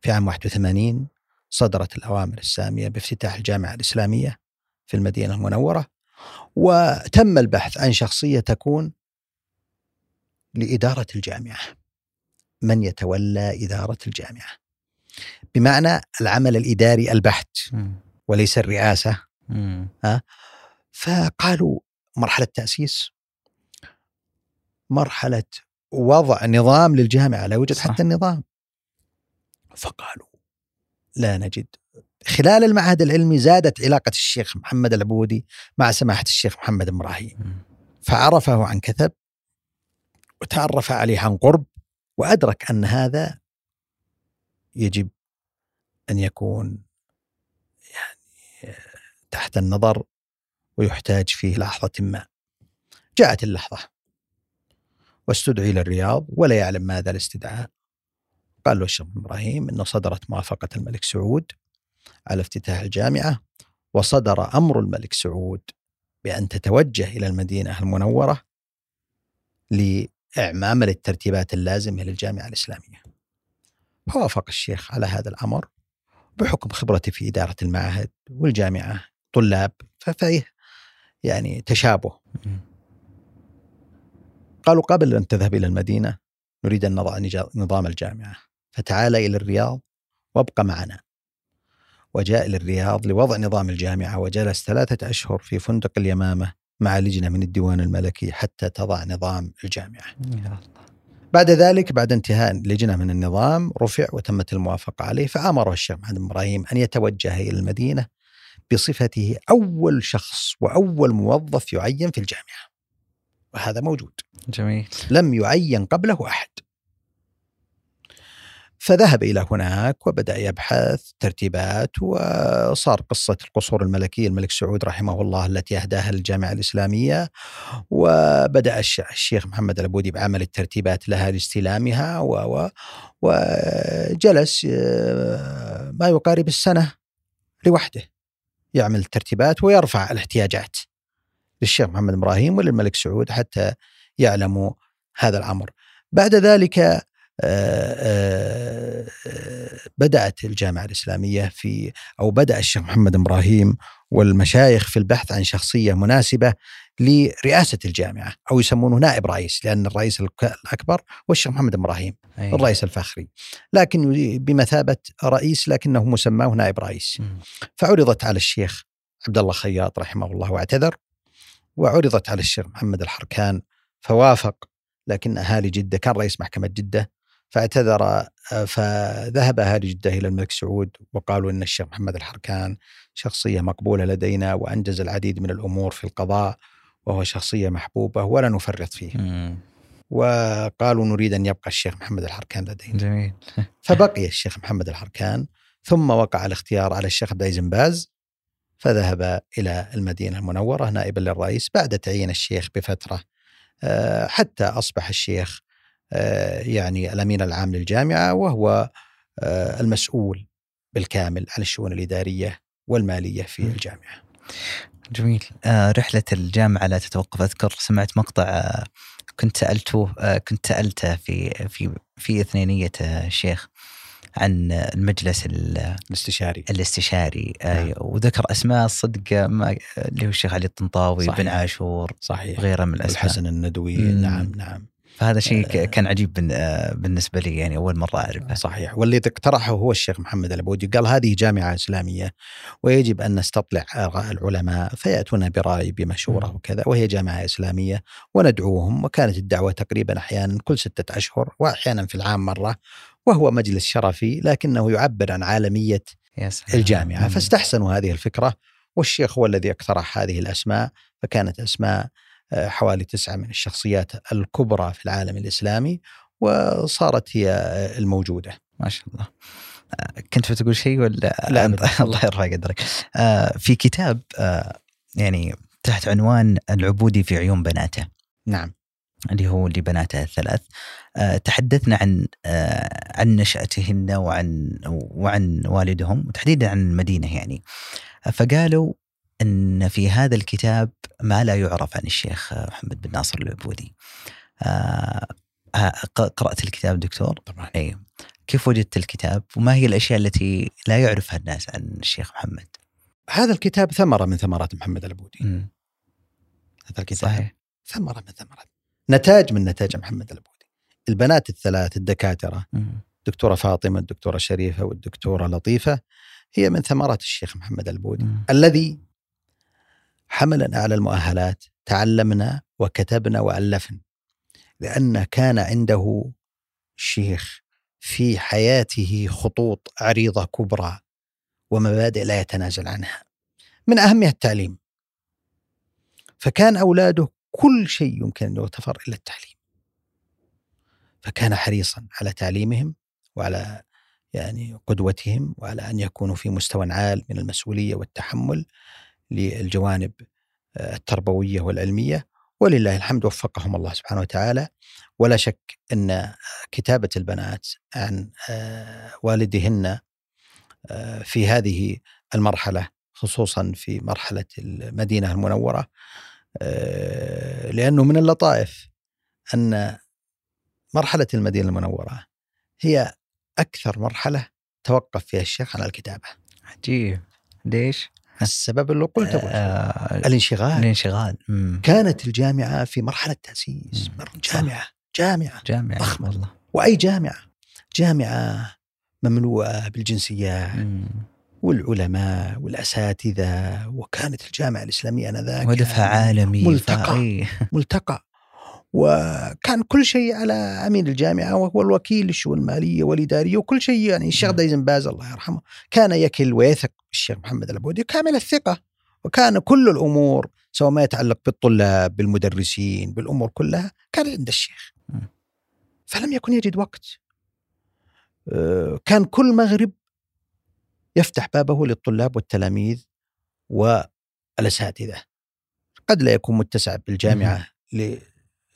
في عام 81 صدرت الأوامر السامية بافتتاح الجامعة الإسلامية في المدينة المنورة وتم البحث عن شخصية تكون لإدارة الجامعة. من يتولى إدارة الجامعة؟ بمعنى العمل الإداري البحت. وليس الرئاسة. مم. فقالوا مرحلة تأسيس مرحلة وضع نظام للجامعة لا يوجد صح. حتى النظام. فقالوا لا نجد. خلال المعهد العلمي زادت علاقة الشيخ محمد العبودي مع سماحة الشيخ محمد إبراهيم. فعرفه عن كثب وتعرف عليه عن قرب وأدرك أن هذا يجب أن يكون يعني تحت النظر ويحتاج فيه لحظة ما. جاءت اللحظة. واستدعي إلى الرياض ولا يعلم ماذا الاستدعاء. قال له الشيخ إبراهيم أنه صدرت موافقة الملك سعود على افتتاح الجامعة وصدر أمر الملك سعود بأن تتوجه إلى المدينة المنورة لإعمام الترتيبات اللازمة للجامعة الإسلامية. فوافق الشيخ على هذا الأمر بحكم خبرته في إدارة المعهد والجامعة طلاب ففيه يعني تشابه. قالوا قبل أن تذهب إلى المدينة نريد أن نضع نظام الجامعة. فتعال إلى الرياض وابقى معنا. وجاء إلى الرياض لوضع نظام الجامعة وجلس ثلاثة أشهر في فندق اليمامة مع لجنة من الديوان الملكي حتى تضع نظام الجامعة. يا الله. بعد ذلك بعد انتهاء لجنة من النظام رفع وتمت الموافقة عليه فأمره الشيخ محمد بن إبراهيم أن يتوجه إلى المدينة بصفته أول شخص وأول موظف يعين في الجامعة. وهذا موجود. جميل. لم يعين قبله أحد. فذهب إلى هناك وبدأ يبحث ترتيبات وصار قصة القصور الملكيه الملك سعود رحمه الله التي أهداها للجامعة الإسلامية وبدأ الش- الشيخ محمد العبودي بعمل الترتيبات لها لاستلامها و وجلس آه، ما يقارب السنة لوحده. يعمل الترتيبات ويرفع الاحتياجات. للشيخ محمد إبراهيم وللملك سعود حتى يعلموا هذا الأمر. بعد ذلك آه، آه، بدأت الجامعة الإسلامية في أو بدأ الشيخ محمد إبراهيم والمشايخ في البحث عن شخصية مناسبة لرئاسة الجامعة أو يسمونه نائب رئيس لأن الرئيس الأكبر هو الشيخ محمد إبراهيم أي. الرئيس الفخري لكن بمثابة رئيس لكنه مسماه نائب رئيس. فعرضت على الشيخ عبد الله خياط رحمه الله واعتذر وعرضت على الشيخ محمد الحركان فوافق لكن أهالي جدة كان رئيس محكمة جدة فاعتذر آه، فذهب أهالي جدة إلى الملك سعود وقالوا إن الشيخ محمد الحركان شخصية مقبولة لدينا وأنجز العديد من الأمور في القضاء وهو شخصية محبوبة ولا نفرط فيه. مم. وقالوا نريد أن يبقى الشيخ محمد الحركان لدينا. جميل. فبقي الشيخ محمد الحركان ثم وقع الاختيار على الشيخ عبد العزيز باز فذهب إلى المدينة المنورة نائبا للرئيس بعد تعيين الشيخ بفترة آه، حتى أصبح الشيخ آه، يعني الأمين العام للجامعة وهو آه، المسؤول بالكامل عن الشؤون الإدارية والمالية في م. الجامعة. جميل رحلة الجامعة لا تتوقف أذكر سمعت مقطع كنت سألته كنت سألته في في في إثنينية آه الشيخ عن المجلس ال- الاستشاري. الاستشاري. نعم. وذكر أسماء صدق ما اللي هو الشيخ علي الطنطاوي صحيح. بن عاشور صحيح. وغيرها من الأسماء. الحسن الندوي. مم. نعم نعم. فهذا شيء آه. كان عجيب بالنسبة لي يعني أول مرة أعرفه. صحيح. واللي اقترحه هو الشيخ محمد العبودي قال هذه جامعة إسلامية ويجب أن نستطلع آراء العلماء فيأتون برأي بمشورة مم. وكذا وهي جامعة إسلامية وندعوهم. وكانت الدعوة تقريبا أحيانا كل ستة أشهر وأحيانا في العام مرة. وهو مجلس شرفي لكنه يعبر عن عالمية الجامعة. فاستحسنوا هذه الفكرة والشيخ هو الذي اقترح هذه الأسماء فكانت أسماء آه، حوالي تسعة من الشخصيات الكبرى في العالم الإسلامي وصارت هي آه، الموجودة. ما شاء الله. آه، كنت بتقول شيء ولا لا، أنت-. الله يرفع قدرك. في كتاب يعني تحت عنوان العبودي في عيون بناته. نعم. اللي هو لبناته الثلاث. تحدثنا عن آه، عن نشأتهن وعن وعن والدهم وتحديدا عن المدينة يعني. آه، فقالوا أن في هذا الكتاب ما لا يعرف عن الشيخ آه، محمد بن ناصر العبودي. آه، آه، ق- قرأت الكتاب دكتور؟ طبعا اي كيف وجدت الكتاب؟ وما هي الأشياء التي لا يعرفها الناس عن الشيخ محمد؟ هذا الكتاب ثمرة من ثمرات محمد العبودي. هذا الكتاب صحيح. ثمرة من ثمرات. نتاج من نتاج محمد العبودي. البنات الثلاث الدكاترة مم. الدكتورة فاطمة الدكتورة شريفة والدكتورة لطيفة هي من ثمرات الشيخ محمد العبودي مم. الذي حملنا على المؤهلات تعلمنا وكتبنا وألفنا لأن كان عنده شيخ في حياته خطوط عريضة كبرى ومبادئ لا يتنازل عنها من أهمها التعليم فكان أولاده كل شيء يمكن أن يغتفر إلا التعليم فكان حريصا على تعليمهم وعلى يعني قدوتهم وعلى أن يكونوا في مستوى عال من المسؤولية والتحمل للجوانب آه، التربوية والعلمية. ولله الحمد وفقهم الله سبحانه وتعالى. ولا شك أن كتابة البنات عن آه، والدهن آه، في هذه المرحلة خصوصا في مرحلة المدينة المنورة لأنه من اللطائف أن مرحلة المدينة المنورة هي أكثر مرحلة توقف فيها الشيخ عن الكتابة. عجيب. ليش؟ السبب اللي قلته آه الانشغال. الانشغال. مم. كانت الجامعة في مرحلة تأسيس. مم. جامعة. جامعة. جامعة ضخمة. والله. وأي جامعة؟ جامعة مملوءة بالجنسيات مم. والعلماء والأساتذة. وكانت الجامعة الإسلامية آنذاك هدفها عالمي ملتقى. فأي- ملتقى. وكان كل شيء على أمين الجامعة وهو الوكيل للشؤون المالية والإدارية وكل شيء يعني الشيخ نعم. دايزن باز الله يرحمه كان يكل ويثق بالشيخ محمد العبودي كامل الثقة وكان كل الأمور سواء ما يتعلق بالطلاب بالمدرسين بالأمور كلها كان عند الشيخ مم. فلم يكن يجد وقت آه، كان كل مغرب يفتح بابه للطلاب والتلاميذ والأساتذة قد لا يكون متسع بالجامعة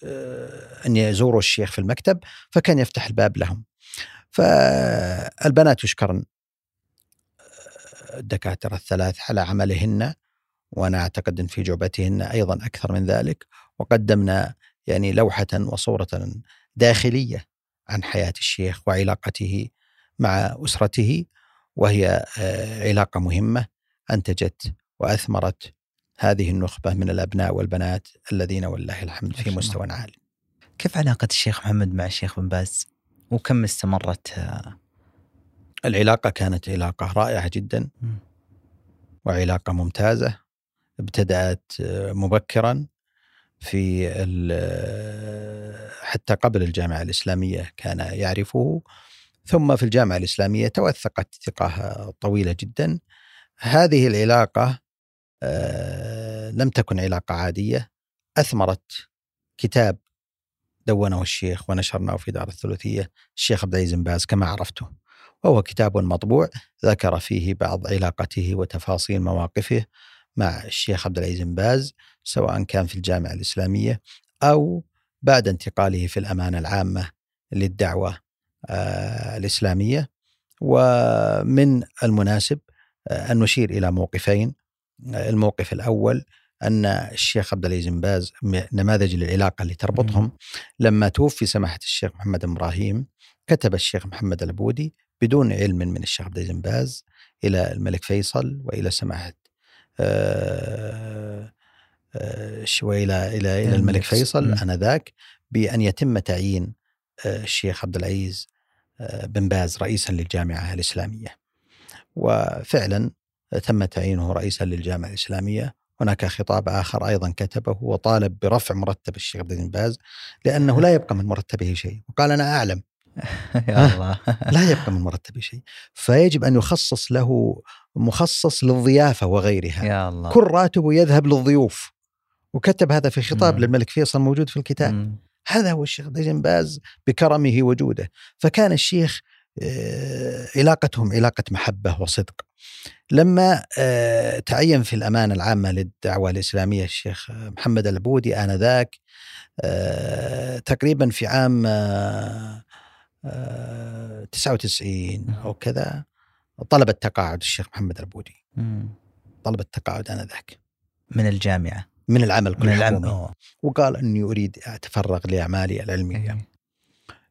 آه، أن يزوروا الشيخ في المكتب فكان يفتح الباب لهم. فالبنات يشكرن آه، الدكاترة الثلاث على عملهن وأنا أعتقد إن في جعبتهن أيضا أكثر من ذلك وقدمنا يعني لوحة وصورة داخلية عن حياة الشيخ وعلاقته مع أسرته وهي آه، علاقة مهمة أنتجت وأثمرت هذه النخبة من الأبناء والبنات الذين ولله الحمد في. مستوى عالي. كيف علاقة الشيخ محمد مع الشيخ بن باز؟ وكم استمرت آه، العلاقة كانت علاقة رائعة جدا مم. وعلاقة ممتازة ابتدأت آه، مبكرا في ال- حتى قبل الجامعة الإسلامية كان يعرفه ثم في الجامعة الإسلامية توثقت ثقة طويلة جدا هذه العلاقة آه، لم تكن علاقة عادية. أثمرت كتاب دونه الشيخ ونشرناه في دار الثلاثية الشيخ عبد العزيز باز كما عرفته. وهو كتاب مطبوع ذكر فيه بعض علاقته وتفاصيل مواقفه مع الشيخ عبد العزيز باز سواء كان في الجامعة الإسلامية أو بعد انتقاله في الأمانة العامة للدعوة آه، الإسلامية. ومن المناسب آه، أن نشير إلى موقفين آه، الموقف الأول أن الشيخ عبد العزيز بن باز نماذج للعلاقة اللي تربطهم لما توفي سماحة الشيخ محمد إبراهيم كتب الشيخ محمد العبودي بدون علم من الشيخ عبد العزيز بن باز إلى الملك فيصل وإلى سماحة آه، آه، وإلى إلى إلى الملك فيصل. آنذاك بأن يتم تعيين آه، الشيخ عبد العزيز بن باز رئيسا للجامعة الإسلامية. وفعلا تم تعيينه رئيسا للجامعة الإسلامية، هناك خطاب آخر أيضا كتبه وطالب برفع مرتب الشيخ بن باز لأنه لا يبقى من مرتبه شيء، وقال أنا أعلم. يا الله. لا يبقى من مرتبه شيء، فيجب أن يخصص له مخصص للضيافة وغيرها. يا الله. كل راتبه يذهب للضيوف. وكتب هذا في خطاب مم. للملك فيصل موجود في الكتاب. مم. هذا هو الشيخ دجن باز بكرمه وجوده. فكان الشيخ آه، علاقتهم علاقة محبة وصدق. لما آه، تعين في الأمانة العامة للدعوة الإسلامية الشيخ محمد العبودي آنذاك آه، تقريبا في عام آه، آه، 99 أو كذا طلب التقاعد الشيخ محمد العبودي. طلب التقاعد آنذاك. من الجامعة. من العمل كل من أوه. وقال إني أريد أتفرغ لأعمالي العلمية. أي.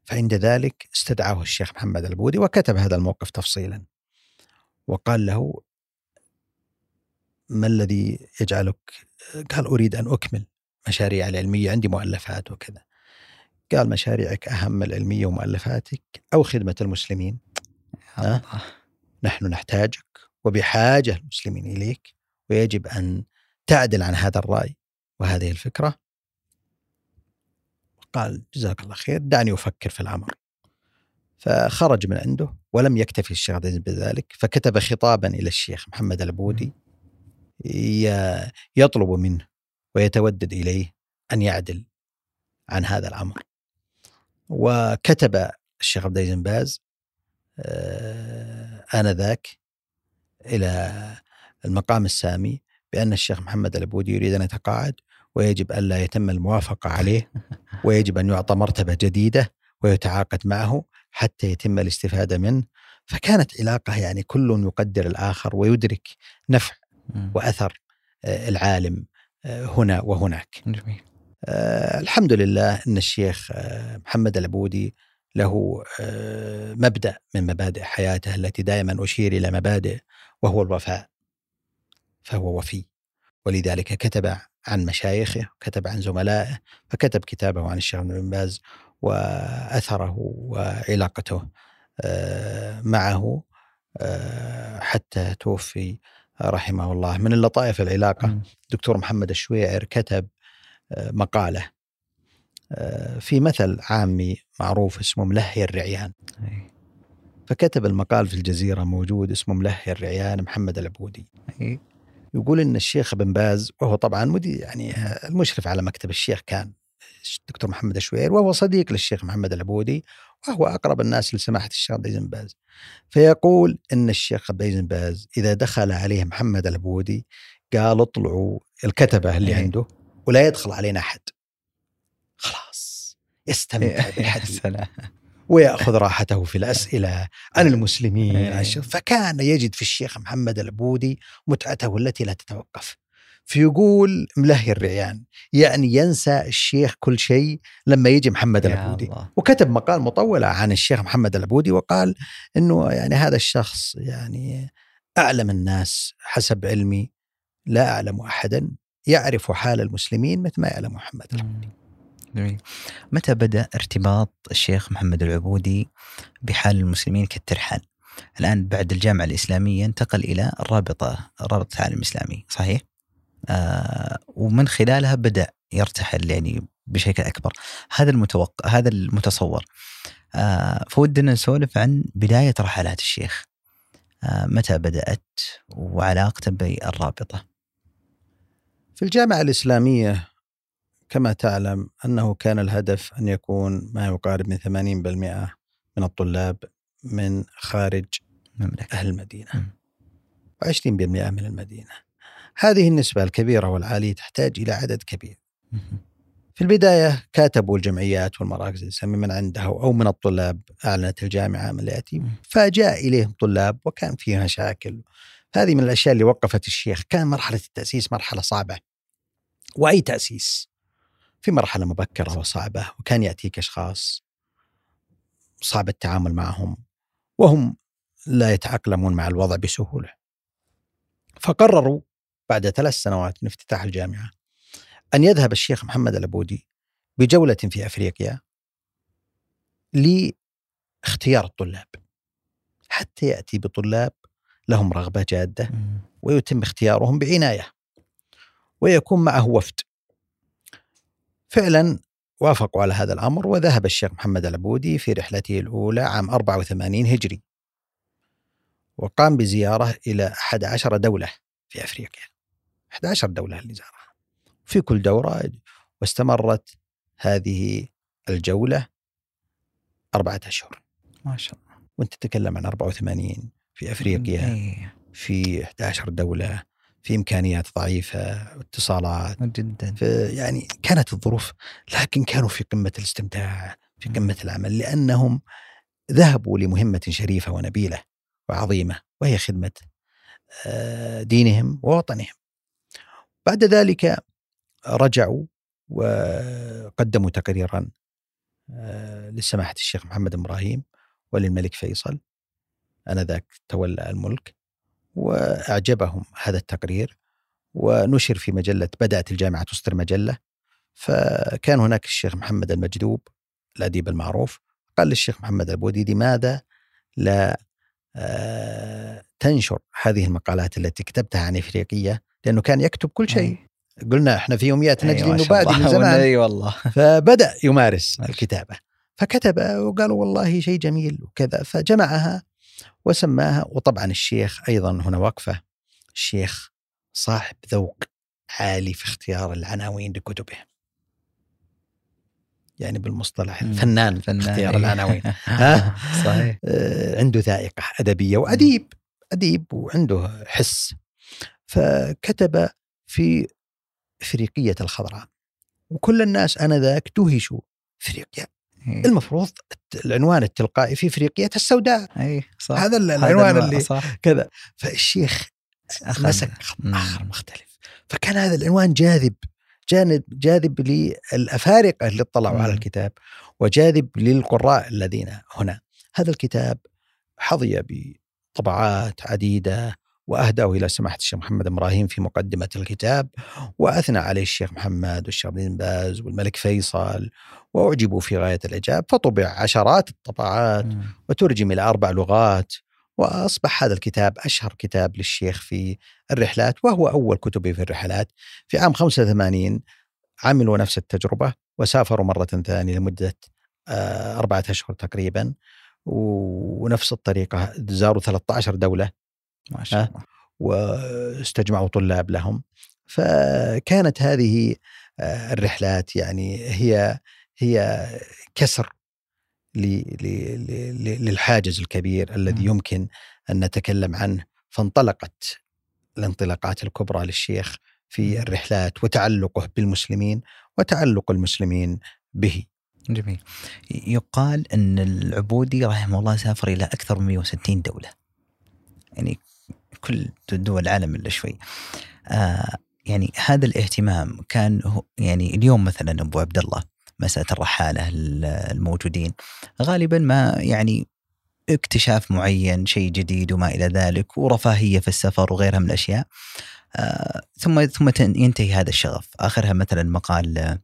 فعند ذلك استدعاه الشيخ محمد البودي وكتب هذا الموقف تفصيلا. وقال له ما الذي يجعلك قال أريد أن أكمل مشاريع العلمية عندي مؤلفات وكذا. قال مشاريعك أهم العلمية ومؤلفاتك أو خدمة المسلمين. الله. نحن نحتاجك وبحاجة المسلمين إليك ويجب أن تعدل عن هذا الرأي وهذه الفكرة. قال جزاك الله خير دعني أفكر في الأمر. فخرج من عنده. ولم يكتفي الشيخ عبد العزيز بذلك فكتب خطابا إلى الشيخ محمد البودي ي- يطلب منه ويتودد إليه أن يعدل عن هذا الأمر. وكتب الشيخ عبد العزيز باز آه، آنذاك إلى المقام السامي بأن الشيخ محمد الأبودي يريد أن يتقاعد ويجب أن لا يتم الموافقة عليه ويجب أن يعطى مرتبة جديدة ويتعاقد معه حتى يتم الاستفادة منه. فكانت علاقة يعني كل يقدر الآخر ويدرك نفع مم. وأثر آه، العالم آه، هنا وهناك. جميل. آه، الحمد لله أن الشيخ محمد العبودي له مبدأ من مبادئ حياته التي دائما أشير إلى مبادئ وهو الوفاء فهو وفي. ولذلك كتب عن مشايخه كتب عن زملائه فكتب كتابه عن الشيخ ابن بن باز وأثره وعلاقته آه، معه آه، حتى توفي رحمه الله من اللطائف العلاقة مم. دكتور محمد الشويعر كتب آه، مقالة آه، في مثل عامي معروف اسمه ملهي الرعيان أي. فكتب المقال في الجزيرة موجود اسمه ملهي الرعيان محمد العبودي أي. يقول إن الشيخ بن باز وهو طبعا مدير يعني المشرف على مكتب الشيخ كان الدكتور محمد الشويعر وهو صديق للشيخ محمد العبودي وهو أقرب الناس لسماحة الشيخ عبد العزيز بن باز. فيقول إن الشيخ عبد العزيز باز إذا دخل عليه محمد العبودي قال اطلعوا الكتبة اللي إيه. عنده ولا يدخل علينا أحد. خلاص يستمتع يا بالحديث. ويأخذ راحته في الأسئلة عن المسلمين إيه. فكان يجد في الشيخ محمد العبودي متعته التي لا تتوقف. فيقول ملهي الرعيان يعني ينسى الشيخ كل شيء لما يجي محمد العبودي الله. وكتب مقال مطولة عن الشيخ محمد العبودي وقال أنه يعني هذا الشخص يعني أعلم الناس حسب علمي لا أعلم أحدا يعرف حال المسلمين مثل ما يعلم محمد العبودي. جميل متى بدأ ارتباط الشيخ محمد العبودي بحال المسلمين كالترحال؟ الآن بعد الجامعة الإسلامية انتقل إلى الرابطة رابطة العالم الإسلامي صحيح؟ آه ومن خلالها بدأ يرتحل يعني بشكل أكبر. هذا المتوقع هذا المتصور. آه فودنا نسولف عن بداية رحلات الشيخ. آه متى بدأت وعلاقته بالرابطة؟ في الجامعة الإسلامية كما تعلم أنه كان الهدف أن يكون ما يقارب من 80% من الطلاب من خارج المملكة. أهل المدينة. مم. و20% من المدينة. هذه النسبة الكبيرة والعالية تحتاج إلى عدد كبير. في البداية كاتبوا الجمعيات والمراكز الإسلامية من عندها أو من الطلاب أعلنت الجامعة من اليتيم مم. فجاء إليهم طلاب وكان فيه مشاكل. هذه من الأشياء اللي وقفت الشيخ. كان مرحلة التأسيس مرحلة صعبة. وأي تأسيس؟ في مرحلة مبكرة وصعبة وكان يأتيك أشخاص صعب التعامل معهم وهم لا يتأقلمون مع الوضع بسهولة. فقرروا بعد ثلاث سنوات من افتتاح الجامعة أن يذهب الشيخ محمد العبودي بجولة في أفريقيا لاختيار الطلاب. حتى يأتي بطلاب لهم رغبة جادة. ويتم اختيارهم بعناية ويكون معه وفد. فعلا وافقوا على هذا الأمر وذهب الشيخ محمد العبودي في رحلته الأولى عام 84 هجري وقام بزيارة إلى 11 دولة في أفريقيا. 11 دولة اللي زارها في كل دورة واستمرت هذه الجولة أربعة أشهر. ما شاء الله. وأنت تتكلم عن 84 في أفريقيا إيه. في 11 دولة في إمكانيات ضعيفة اتصالات. جدا. يعني كانت الظروف لكن كانوا في قمة الاستمتاع في قمة العمل لأنهم ذهبوا لمهمة شريفة ونبيلة وعظيمة وهي خدمة آه، دينهم ووطنهم. بعد ذلك رجعوا وقدموا تقريرا آه، لسماحة الشيخ محمد إبراهيم وللملك فيصل آنذاك تولى الملك وأعجبهم هذا التقرير ونشر في مجلة بدأت الجامعة تصدر مجلة فكان هناك الشيخ محمد المجذوب الأديب المعروف قال للشيخ محمد البودي لماذا لا آه، تنشر هذه المقالات التي كتبتها عن إفريقية لأنه كان يكتب كل شيء. قلنا إحنا في يوميات نجري شاء نبادي. من زمان. اي والله. فبدأ يمارس الكتابة. فكتب وقالوا والله شيء جميل وكذا. فجمعها وسماها وطبعا الشيخ أيضا هنا وقفه الشيخ صاحب ذوق عالي في اختيار العناوين لكتبه. يعني بالمصطلح. فنان في فنان اختيار إيه. العناوين. ها؟ صحيح. آه، عنده ذائقة أدبية وأديب. أديب وعنده حس فكتب في إفريقية الخضراء. وكل الناس آنذاك دهشوا إفريقيا. إيه. المفروض العنوان التلقائي في إفريقيا السوداء. اي صح. هذا العنوان اللي صح. كذا. فالشيخ أخذ. مسك خط. آخر مختلف. فكان هذا العنوان جاذب. جانب جاذب للأفارقة اللي اطلعوا مم. على الكتاب وجاذب للقراء الذين هنا. هذا الكتاب حظي بطبعات عديدة وأهداه إلى سماحة الشيخ محمد إبراهيم في مقدمة الكتاب. وأثنى عليه الشيخ محمد والشيخ بن باز والملك فيصل. وأعجبوا في غاية الإعجاب فطبع عشرات الطبعات. وترجم إلى أربع لغات. وأصبح هذا الكتاب أشهر كتاب للشيخ في الرحلات وهو أول كتبه في الرحلات. في عام 85 عملوا نفس التجربة وسافروا مرة ثانية لمدة آه، أربعة أشهر تقريبا. ونفس الطريقة زاروا 13 دولة. ما شاء؟ الله واستجمعوا طلاب لهم فكانت هذه آه، الرحلات يعني هي هي كسر للحاجز الكبير الذي. يمكن أن نتكلم عنه فانطلقت الانطلاقات الكبرى للشيخ في. الرحلات وتعلقه بالمسلمين وتعلق المسلمين به جميل يقال أن العبودي رحمه الله سافر إلى أكثر من 160 دولة يعني كل دول العالم إلا شوي. آه يعني هذا الاهتمام كان هو يعني اليوم مثلا أبو عبد الله مسألة الرحالة ال- الموجودين غالبا ما يعني اكتشاف معين شيء جديد وما إلى ذلك ورفاهية في السفر وغيرها من الأشياء. آه ثم ثم ينتهي هذا الشغف. آخرها مثلا مقال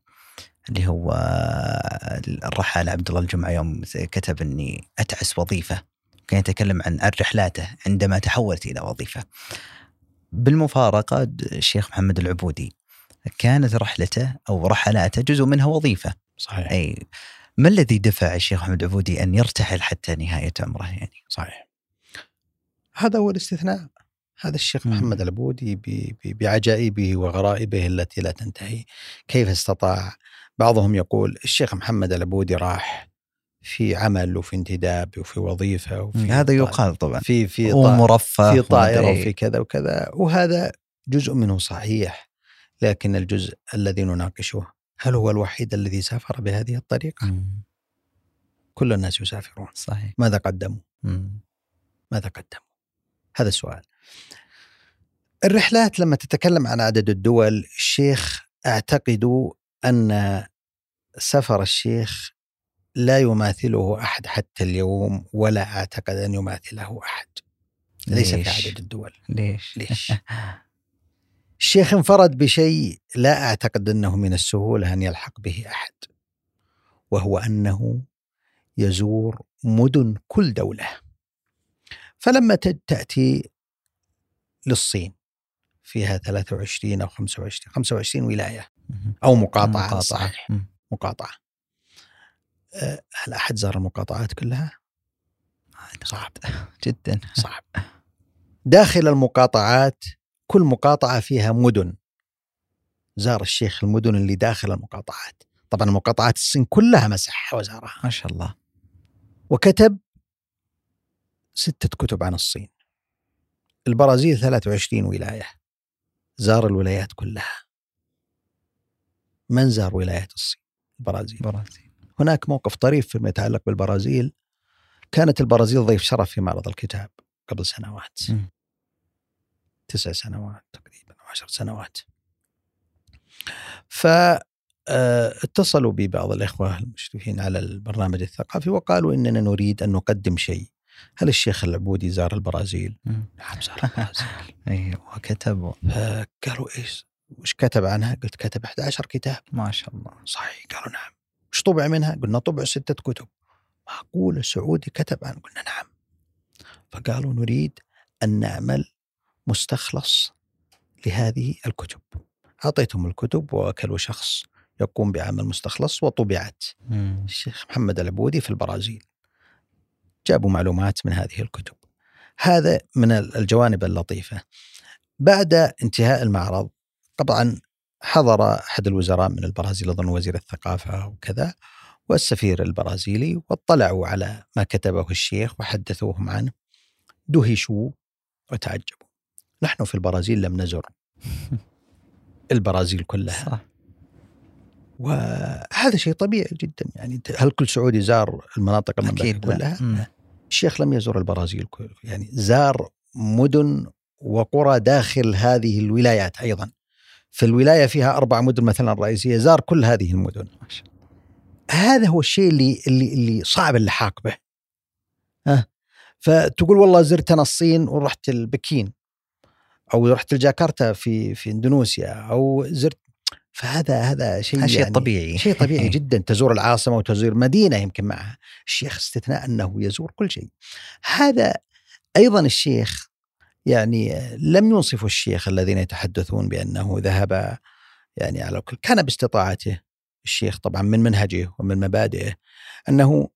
اللي هو آه، الرحال عبد الله الجمعة يوم كتب إني أتعس وظيفة. كان يتكلم عن عن رحلاته عندما تحولت إلى وظيفة. بالمفارقة الشيخ محمد العبودي كانت رحلته أو رحلاته جزء منها وظيفة، صحيح أي ما الذي دفع الشيخ محمد العبودي أن يرتحل حتى نهاية عمره يعني؟ صحيح هذا هو الاستثناء هذا الشيخ. محمد العبودي ب- ب- بعجائبه وغرائبه التي لا تنتهي كيف استطاع بعضهم يقول الشيخ محمد العبودي راح في عمل وفي انتداب وفي وظيفة وفي هذا يقال طبعا في في ومرفه في طائرة وفي كذا وكذا وهذا جزء منه صحيح لكن الجزء الذي نناقشه هل هو الوحيد الذي سافر بهذه الطريقة؟ مم. كل الناس يسافرون صحيح ماذا قدموا؟ مم. ماذا قدموا؟ هذا السؤال. الرحلات لما تتكلم عن عدد الدول الشيخ أعتقد أن سفر الشيخ لا يماثله أحد حتى اليوم ولا أعتقد أن يماثله أحد. ليس في ليش؟ عدد الدول. ليش؟ ليش؟ الشيخ انفرد بشيء لا أعتقد أنه من السهولة أن يلحق به أحد. وهو أنه يزور مدن كل دولة. فلما ت- تأتي للصين فيها 23 أو 25 25 ولاية مم. أو مقاطعة مقاطعة. صحيح مم. أه، هل أحد زار المقاطعات كلها؟ صعب جدا صعب. داخل المقاطعات كل مقاطعة فيها مدن. زار الشيخ المدن اللي داخل المقاطعات. طبعا مقاطعات الصين كلها مسحها وزارها. ما شاء الله وكتب ستة كتب عن الصين البرازيل 23 ولاية زار الولايات كلها من زار ولاية الصين البرازيل برازيل هناك موقف طريف فيما يتعلق بالبرازيل. كانت البرازيل ضيف شرف في معرض الكتاب قبل سنوات. مم. تسع سنوات تقريبا أو عشر سنوات. فالبرازيل آه، اتصلوا بي بعض الإخوة المشرفين على البرنامج الثقافي وقالوا إننا نريد أن نقدم شيء. هل الشيخ العبودي زار البرازيل؟ نعم زار البرازيل. أيوه وكتب آه، قالوا إيش؟ وش كتب عنها؟ قلت كتب 11 كتاب. ما شاء الله. صحيح قالوا نعم. طبع منها؟ قلنا طبع ستة كتب. معقول السعودي كتب عن قلنا نعم. فقالوا نريد أن نعمل مستخلص لهذه الكتب. أعطيتهم الكتب ووكلوا شخص يقوم بعمل مستخلص وطبعت. مم. الشيخ محمد العبودي في البرازيل. جابوا معلومات من هذه الكتب. هذا من الجوانب اللطيفة. بعد انتهاء المعرض طبعا حضر أحد الوزراء من البرازيل أظن وزير الثقافة وكذا والسفير البرازيلي واطلعوا على ما كتبه الشيخ وحدثوهم عنه دهشوا وتعجبوا نحن في البرازيل لم نزر البرازيل كلها صح وهذا شيء طبيعي جدا يعني هل كل سعودي زار المناطق لا. كلها؟ مم. الشيخ لم يزور البرازيل كل يعني زار مدن وقرى داخل هذه الولايات أيضا في الولاية فيها أربع مدن مثلا رئيسية زار كل هذه المدن. هذا هو الشيء اللي اللي اللي صعب اللحاق به. ها؟ فتقول والله زرت أنا الصين ورحت البكين أو رحت الجاكرتا في في إندونيسيا أو زرت. فهذا هذا شيء هذا شيء يعني طبيعي. شيء طبيعي جدا. تزور العاصمة وتزور مدينه يمكن معها الشيخ استثناء أنه يزور كل شيء. هذا أيضا الشيخ يعني لم ينصفوا الشيخ الذين يتحدثون بأنه ذهب يعني على كل كان باستطاعته الشيخ طبعا من منهجه ومن مبادئه أنه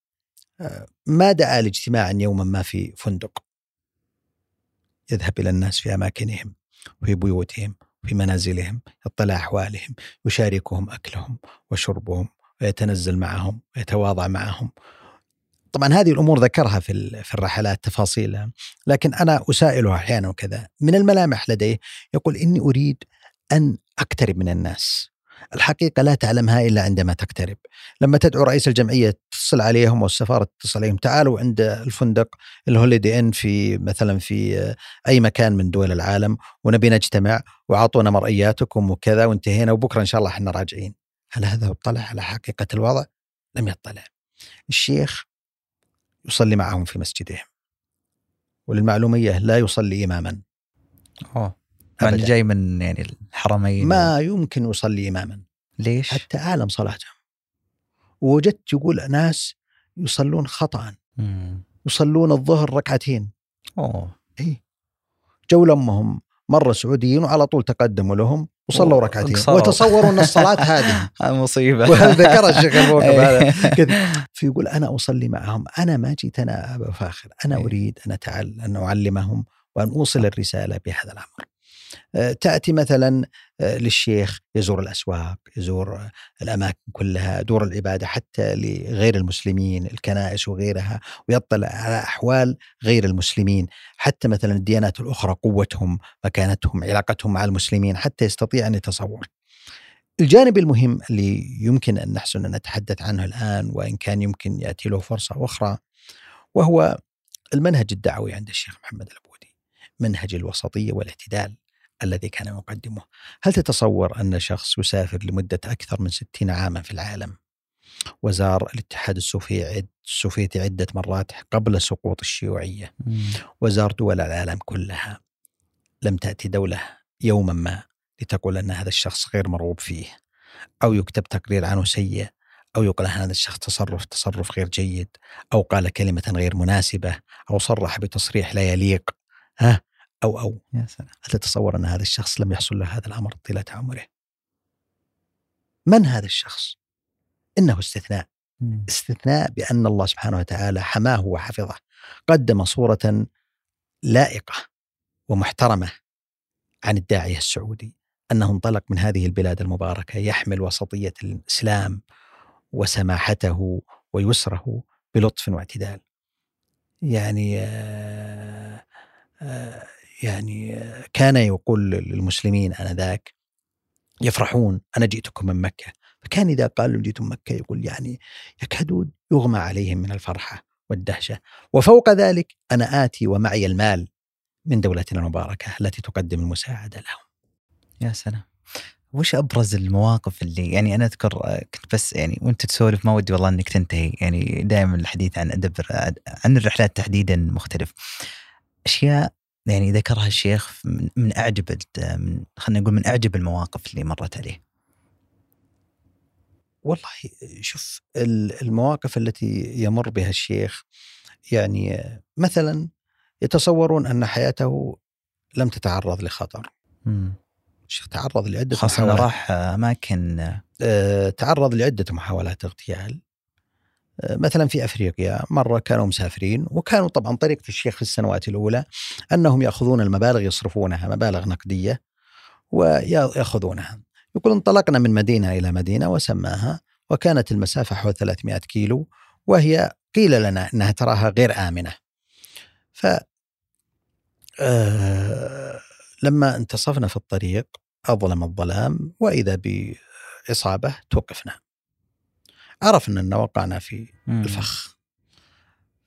آه، ما دعا لاجتماع يوما ما في فندق. يذهب إلى الناس في أماكنهم وفي بيوتهم في منازلهم يطلع أحوالهم يشاركهم أكلهم وشربهم ويتنزل معهم ويتواضع معهم. طبعا هذه الأمور ذكرها في في الرحلات تفاصيلها لكن أنا اسائله أحيانا وكذا. من الملامح لديه يقول إني أريد أن أقترب من الناس. الحقيقة لا تعلمها إلا عندما تقترب. لما تدعو رئيس الجمعية تتصل عليهم والسفارة تتصل عليهم تعالوا عند الفندق الهوليدي إن في مثلا في أي مكان من دول العالم ونبي نجتمع وأعطونا مرئياتكم وكذا وانتهينا وبكرة إن شاء الله إحنا راجعين. هل هذا اطلع على حقيقة الوضع؟ لم يطلع. الشيخ يصلي معهم في مسجدهم. وللمعلومية لا يصلي مع إنه أبداً. جاي من يعني الحرمين ما يمكن يصلي إماما. ليش؟ حتى أعلم صلاتهم. ووجدت يقول ناس يصلون مم. يصلون الظهر ركعتين. أوه. اي جو لمهم مرة سعوديين وعلى طول تقدموا لهم وصلوا ركعتين. وتصوروا ان الصلاة هذه. مصيبة. وهل ذكر الشيخ هذا؟ إيه. كذا. فيقول أنا أصلي معهم. أنا ما جيت أنا أبا فاخر. أنا إيه. أريد أن اتعلم أن أعلمهم وأن أوصل الرسالة بهذا الأمر. آه، تأتي مثلا آه، للشيخ يزور الأسواق يزور آه، الأماكن كلها دور العبادة حتى لغير المسلمين الكنائس وغيرها ويطلع على أحوال غير المسلمين. حتى مثلا الديانات الأخرى قوتهم مكانتهم علاقتهم مع المسلمين حتى يستطيع أن يتصور. الجانب المهم اللي يمكن أن نحسن أن نتحدث عنه الآن وإن كان يمكن يأتي له فرصة أخرى وهو المنهج الدعوي عند الشيخ محمد العبودي منهج الوسطية والاعتدال. الذي كان يقدمه. هل تتصور أن شخص يسافر لمدة أكثر من 60 عاما في العالم؟ وزار الاتحاد السوفي عد السوفيتي عدة مرات قبل سقوط الشيوعية. مم. وزار دول العالم كلها لم تأتي دولة يوما ما لتقول أن هذا الشخص غير مرغوب فيه أو يكتب تقرير عنه سيء أو يقول أن هذا الشخص تصرف تصرف غير جيد أو قال كلمة غير مناسبة أو صرح بتصريح لا يليق. ها؟ أو أو. يا سلام. هل تتصور أن هذا الشخص لم يحصل له هذا الأمر طيلة عمره. من هذا الشخص؟ إنه استثناء. مم. استثناء بأن الله سبحانه وتعالى حماه وحفظه قدم صورة لائقة ومحترمة عن الداعية السعودي أنه انطلق من هذه البلاد المباركة يحمل وسطية الإسلام وسماحته ويسره بلطف واعتدال. يعني آه، آه، يعني كان يقول للمسلمين آنذاك يفرحون أنا جئتكم من مكة. فكان إذا قال لهم جئتم مكة يقول يعني يكادون يغمى عليهم من الفرحة والدهشة. وفوق ذلك أنا آتي ومعي المال من دولتنا المباركة التي تقدم المساعدة لهم. يا سلام! وش أبرز المواقف اللي يعني أنا أذكر آه، كنت بس يعني وأنت تسولف ما ودي والله إنك تنتهي. يعني دائما الحديث عن أدب عن الرحلات تحديدا مختلف. أشياء يعني ذكرها الشيخ من, من أعجب من خلينا نقول من أعجب المواقف اللي مرت عليه. والله شوف المواقف التي يمر بها الشيخ يعني مثلا يتصورون أن حياته لم تتعرض لخطر. امم الشيخ تعرض لعدة خاصة محاولات راح أماكن آه، تعرض لعدة محاولات اغتيال مثلا في أفريقيا مرة كانوا مسافرين وكانوا طبعا طريقه الشيخ في السنوات الأولى أنهم يأخذون المبالغ يصرفونها مبالغ نقدية ويأخذونها يقول انطلقنا من مدينة إلى مدينة وسماها وكانت المسافة حوالي 300 كيلو وهي قيل لنا إنها تراها غير آمنة. ف آه لما انتصفنا في الطريق أظلم الظلام وإذا بعصابة توقفنا عرفنا أن وقعنا في الفخ.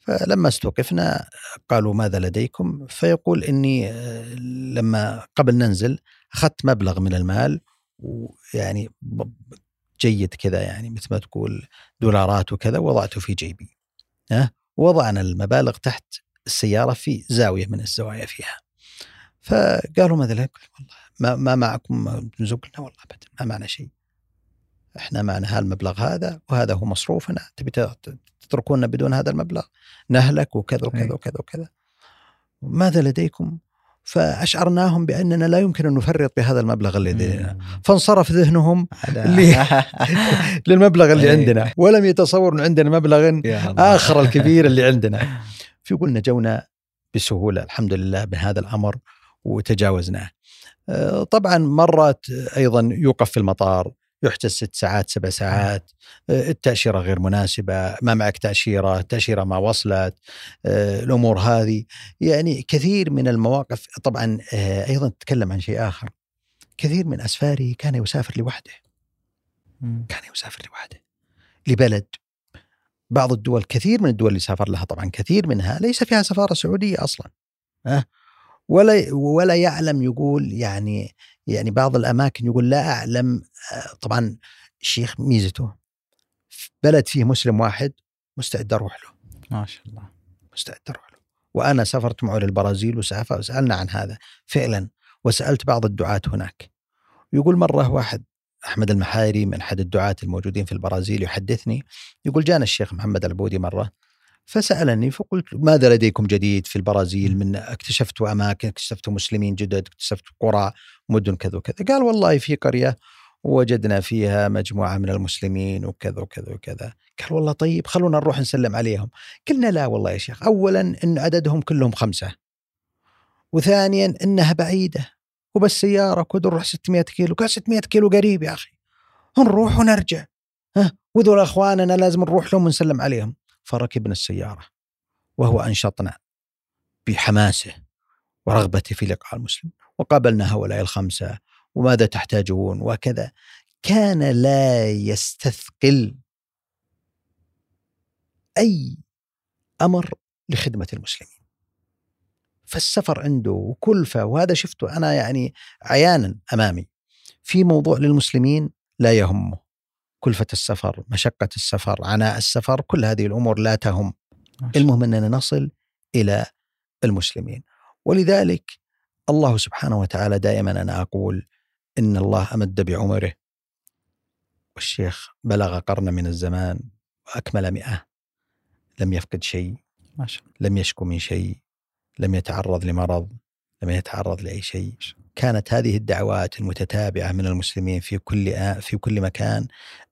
فلما استوقفنا قالوا ماذا لديكم؟ فيقول إني آه، لما قبل ننزل أخذت مبلغ من المال ويعني جيد كذا يعني مثل ما تقول دولارات وكذا وضعته في جيبي. ها؟ وضعنا المبالغ تحت السيارة في زاوية من الزوايا فيها. فقالوا ماذا لك؟ والله ما, ما معكم نزوق والله ابدا ما معنا شيء. إحنا معنا هالمبلغ هذا وهذا هو مصروفنا تبي تتركونا بدون هذا المبلغ. نهلك وكذا وكذا وكذا وكذا. ماذا لديكم؟ فأشعرناهم بأننا لا يمكن أن نفرط بهذا المبلغ الذي لدينا فانصرف ذهنهم للمبلغ اللي عندنا. ولم يتصوروا ان عندنا مبلغ آخر الكبير اللي عندنا. فيقول نجونا بسهولة الحمد لله بهذا الأمر وتجاوزناه. آه، طبعا مرات أيضا يوقف في المطار يحجز ست ساعات سبع ساعات آه، التأشيرة غير مناسبة ما معك تأشيرة التأشيرة ما وصلت آه، الأمور هذه. يعني كثير من المواقف طبعا أيضا تتكلم عن شيء آخر. كثير من أسفاره كان يسافر لوحده. كان يسافر لوحده لبلد. بعض الدول كثير من الدول اللي سافر لها طبعا كثير منها ليس فيها سفارة سعودية أصلا أه ولا ولا يعلم يقول يعني يعني بعض الأماكن يقول لا أعلم آه، طبعا الشيخ ميزته. في بلد فيه مسلم واحد مستعد أروح له. ما شاء الله. مستعد أروح له. وأنا سافرت معه للبرازيل وسألنا عن هذا فعلا وسألت بعض الدعاة هناك. يقول مرة واحد أحمد المحاري من أحد الدعاة الموجودين في البرازيل يحدثني يقول جانا الشيخ محمد العبودي مرة فسألني فقلت ماذا لديكم جديد في البرازيل؟ من اكتشفتوا أماكن اكتشفتوا مسلمين جدد اكتشفتوا قرى مدن كذا وكذا. قال والله في قرية وجدنا فيها مجموعة من المسلمين وكذا وكذا وكذا. قال والله طيب خلونا نروح نسلم عليهم. قلنا لا والله يا شيخ. اولا إن عددهم كلهم خمسة. وثانيا إنها بعيدة. وبس سيارة كود نروح 600 كيلو. قال 600 كيلو قريب يا أخي. نروح ونرجع. ها؟ وذول إخواننا لازم نروح لهم ونسلم عليهم. فركبنا السيارة وهو أنشطنا بحماسه ورغبته في لقاء المسلم وقابلنا هؤلاء الخمسة وماذا تحتاجون؟ وكذا. كان لا يستثقل أي أمر لخدمة المسلمين. فالسفر عنده كلفة وهذا شفته أنا يعني عيانا أمامي في موضوع للمسلمين لا يهمه. كلفة السفر مشقة السفر عناء السفر كل هذه الأمور لا تهم. المهم أننا نصل إلى المسلمين. ولذلك الله سبحانه وتعالى دائما أنا أقول إن الله أمد بعمره. والشيخ بلغ قرن من الزمان وأكمل مئة. لم يفقد شيء. لم يشكو من شيء. لم يتعرض لمرض. لم يتعرض لأي شيء. كانت هذه الدعوات المتتابعة من المسلمين في كل في كل مكان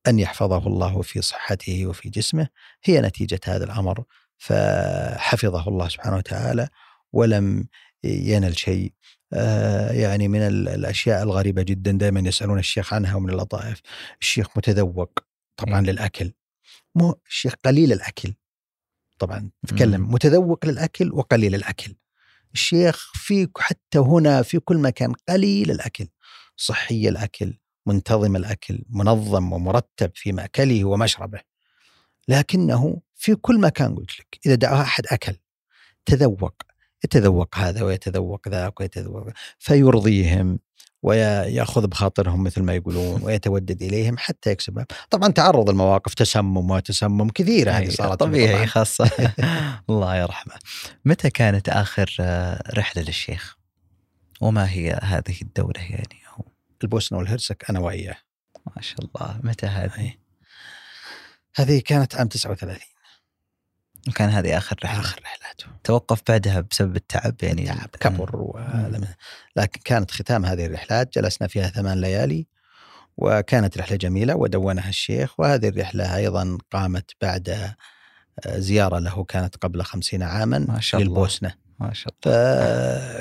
أن يحفظه الله في صحته وفي جسمه. هي نتيجة هذا الأمر فحفظه الله سبحانه وتعالى ولم ينل شيء. آه، يعني من الأشياء الغريبة جدا دائما يسألون الشيخ عنها ومن اللطائف. الشيخ متذوق طبعا للأكل. مو الشيخ قليل الأكل. طبعا تكلم متذوق للأكل وقليل الأكل. الشيخ في حتى هنا في كل مكان قليل الأكل صحي الأكل منتظم الأكل منظم ومرتب في مأكله ومشربه. لكنه في كل مكان قلت لك إذا دعا أحد أكل تذوق يتذوق هذا ويتذوق ذاك ويتذوق فيرضيهم. ويأخذ بخاطرهم مثل ما يقولون ويتودد إليهم حتى يكسبهم طبعا تعرض المواقف تسمم وتسمم كثيرة هذه أي، صارت طبيعي طبعاً. خاصة. الله يرحمه. متى كانت آخر آه، رحلة للشيخ؟ وما هي هذه الدولة يعني؟ أو البوسنة والهرسك أنا وإياه. ما شاء الله. متى هذه؟ أي. هذه كانت عام 39 وكان هذه آخر رحلة. آخر رحلاته توقف بعدها بسبب التعب يعني تعب كبر ولم- لكن كانت ختام هذه الرحلات جلسنا فيها ثمان ليالي وكانت رحلة جميلة ودونها الشيخ وهذه الرحلة أيضا قامت بعد آه، زيارة له كانت قبل خمسين عاما ما شاء الله. للبوسنة. ما شاء الله.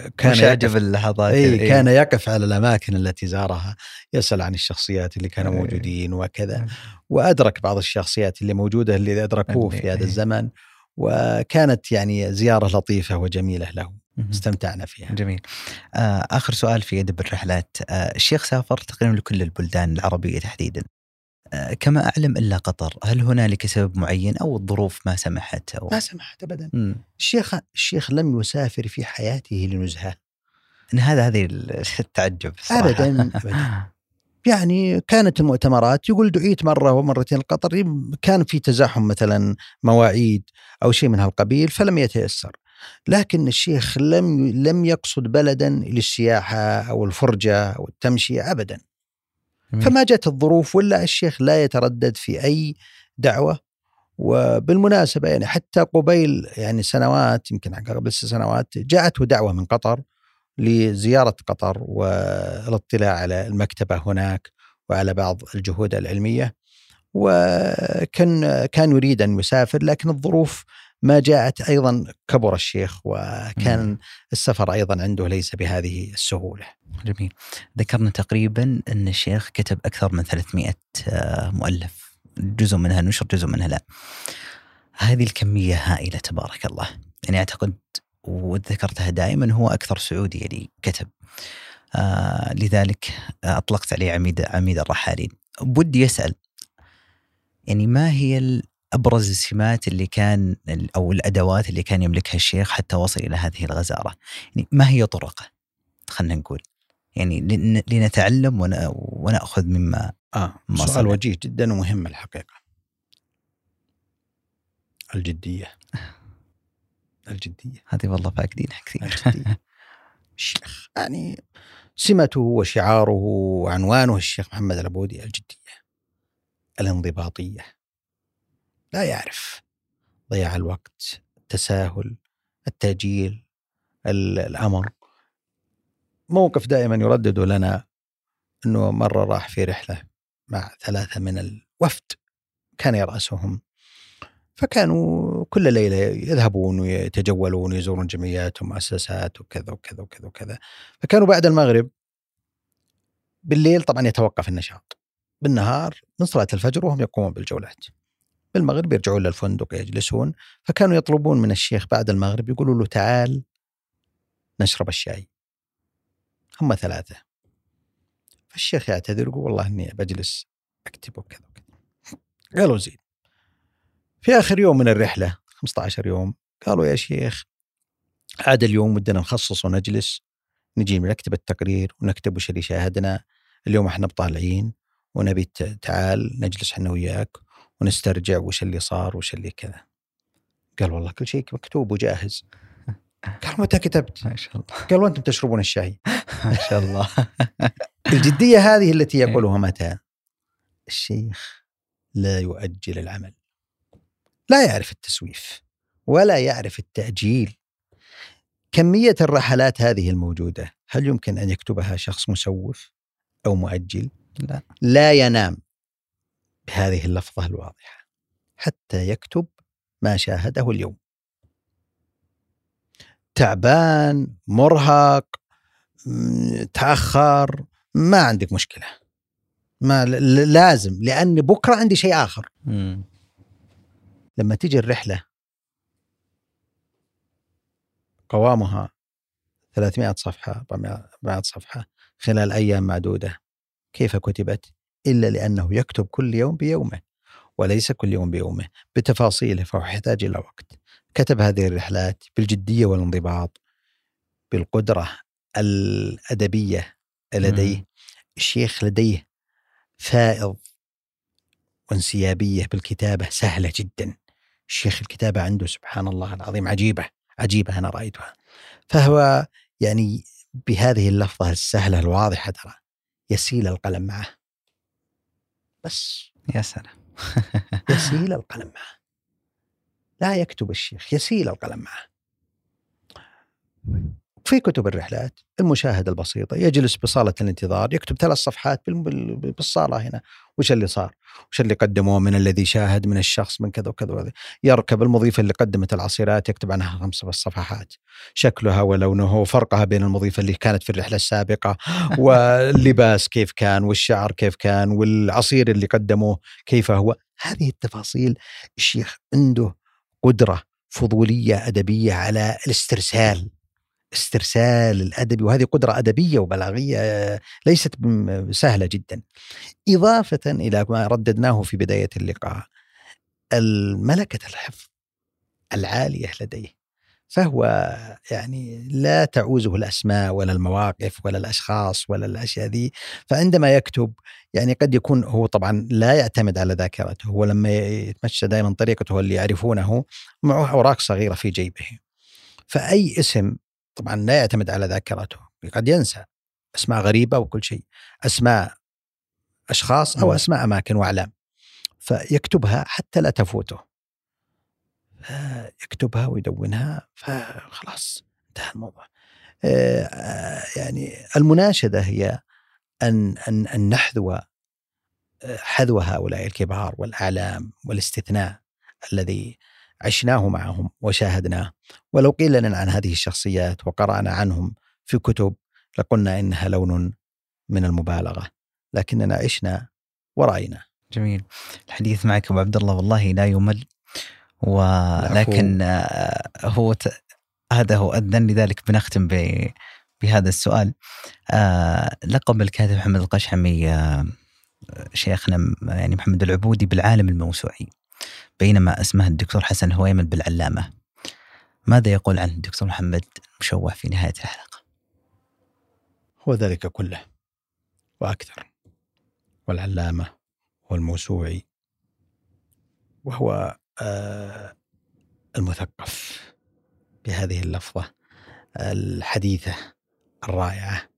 فكان وش أعجب اللحظات أي اللي- كان يقف على الأماكن التي زارها يسأل عن الشخصيات اللي كانوا أي. موجودين وكذا. وأدرك بعض الشخصيات اللي موجودة اللي أدركوه في هذا أي. الزمن. وكانت يعني زيارة لطيفة وجميلة له. استمتعنا فيها. جميل. آه، آخر سؤال في أدب الرحلات آه، الشيخ سافر تقريبا لكل البلدان العربية تحديدا. آه، كما أعلم إلا قطر هل هنالك سبب معين أو الظروف ما سمحت أو ما سمحت أبدا. مم. الشيخ الشيخ لم يسافر في حياته لنزهة. إن هذا هذه التعجب صراحة. أبدا أبدا. يعني كانت المؤتمرات يقول دعيت مرة ومرتين لقطر كان في تزاحم مثلا مواعيد أو شيء من هالقبيل فلم يتيسر. لكن الشيخ لم لم يقصد بلدا للسياحة أو الفرجة أو التمشية أبدا. جميل. فما جت الظروف ولا الشيخ لا يتردد في أي دعوة. وبالمناسبة يعني حتى قبيل يعني سنوات يمكن قبل ست سنوات جاءته دعوة من قطر. لزيارة قطر والاطلاع على المكتبة هناك وعلى بعض الجهود العلمية. وكان كان يريد أن يسافر لكن الظروف ما جاءت أيضا كبر الشيخ وكان. السفر أيضا عنده ليس بهذه السهولة. جميل. ذكرنا تقريبا أن الشيخ كتب أكثر من 300 آه، مؤلف جزء منها نشر جزء منها لا. هذه الكمية هائلة تبارك الله. يعني أعتقد وذكرتها دائما هو أكثر سعودي يعني كتب. آه لذلك أطلقت عليه عميد عميد الرحالين. بدي أسأل يعني ما هي أبرز السمات اللي كان أو الأدوات اللي كان يملكها الشيخ حتى وصل إلى هذه الغزارة؟ يعني ما هي طرقه؟ خلينا نقول. يعني لن- لنتعلم ون- ونأخذ مما آه ما سؤال. وجيه جدا ومهم الحقيقة. الجدية. الجدية. هذه والله فاقدينها كثير الشيخ يعني سمته وشعاره وعنوانه الشيخ محمد العبودي الجدية الانضباطية. لا يعرف ضياع الوقت التساهل التأجيل ال- الأمر. موقف دائما يردد لنا أنه مرة راح في رحلة مع ثلاثة من الوفد. كان يرأسهم فكانوا كل ليلة يذهبون ويتجولون ويزورون جمعيات ومؤسسات وكذا وكذا وكذا وكذا. فكانوا بعد المغرب بالليل طبعا يتوقف النشاط. بالنهار من صلاة الفجر وهم يقومون بالجولات. بالمغرب يرجعون للفندق يجلسون. فكانوا يطلبون من الشيخ بعد المغرب يقولوا له تعال نشرب الشاي. هم ثلاثة. فالشيخ يعتذر يقول والله إني بجلس أكتب وكذا وكذا. قالوا زين. في آخر يوم من الرحلة 15 يوم قالوا يا شيخ عاد اليوم ودنا نخصص ونجلس نجي نكتب التقرير ونكتب وش اللي شاهدنا اليوم إحنا بطالعين ونبي تعال نجلس إحنا وياك ونسترجع وش اللي صار وش اللي كذا. قال والله كل شيء مكتوب وجاهز. قال متى كتبت؟ ما شاء الله. قال وأنتم تشربون الشاي. ما شاء الله. الجدية هذه التي يقولها متى؟ الشيخ لا يؤجل العمل. لا يعرف التسويف ولا يعرف التأجيل. كمية الرحلات هذه الموجودة هل يمكن أن يكتبها شخص مسوف أو مؤجل؟ لا. لا ينام بهذه اللفظة الواضحة حتى يكتب ما شاهده اليوم. تعبان مرهق تأخر ما عندك مشكلة. ما لازم لأن بكرة عندي شيء آخر. مم. لما تجي الرحلة قوامها 300 صفحة 400 400 صفحة خلال أيام معدودة كيف كتبت؟ إلا لأنه يكتب كل يوم بيومه وليس كل يوم بيومه بتفاصيله فهو يحتاج إلى وقت. كتب هذه الرحلات بالجدية والانضباط بالقدرة الأدبية لديه الشيخ لديه فائض وانسيابية بالكتابة سهلة جدا. الشيخ الكتابة عنده سبحان الله العظيم عجيبة عجيبة أنا رأيتها. فهو يعني بهذه اللفظة السهلة الواضحة ترى يسيل القلم معه. بس. يا سلام. يسيل القلم معه. لا يكتب الشيخ يسيل القلم معه. في كتب الرحلات المشاهدة البسيطة يجلس بصالة الانتظار يكتب ثلاث صفحات بال- بال- بالصالة هنا وش اللي صار؟ وش اللي قدموه؟ من الذي شاهد؟ من الشخص؟ من كذا وكذا وكذا. يركب المضيفة اللي قدمت العصيرات يكتب عنها خمس صفحات. شكلها ولونه وفرقها بين المضيفة اللي كانت في الرحلة السابقة واللباس كيف كان والشعر كيف كان والعصير اللي قدموه كيف هو. هذه التفاصيل الشيخ عنده قدرة فضولية أدبية على الاسترسال. استرسال الأدبي وهذه قدرة أدبية وبلاغية آه، ليست سهلة جدا. إضافة إلى ما رددناه في بداية اللقاء الملكة الحفظ العالية لديه. فهو يعني لا تعوزه الأسماء ولا المواقف ولا الأشخاص ولا الأشياء ذي. فعندما يكتب يعني قد يكون هو طبعا لا يعتمد على ذاكرته هو لما يتمشى دائما طريقته اللي يعرفونه معه أوراق صغيرة في جيبه. فأي اسم طبعا لا يعتمد على ذاكرته قد ينسى أسماء غريبة وكل شيء أسماء أشخاص أو مم. أسماء أماكن وأعلام فيكتبها حتى لا تفوته يكتبها ويدونها فخلاص انتهى الموضوع آه، آه، يعني المناشدة هي أن أن أن نحذو آه، حذو هؤلاء الكبار والأعلام والاستثناء الذي عشناه معهم وشاهدناه. ولو قيل لنا عن هذه الشخصيات وقرأنا عنهم في كتب لقلنا إنها لون من المبالغة. لكننا عشنا ورأينا. جميل. الحديث معك أبو عبد الله والله لا يمل ولكن آه، هو ت... هذا هو أذن لذلك بنختم ب... بهذا السؤال. آه لقب الكاتب محمد القشحمي آه شيخنا يعني محمد العبودي بالعالم الموسوعي. بينما اسمه الدكتور حسن هويمن بالعلامة ماذا يقول عنه الدكتور محمد مشوح في نهاية الحلقة؟ هو ذلك كله وأكثر والعلامة والموسوعي وهو آه، المثقف بهذه اللفظة الحديثة الرائعة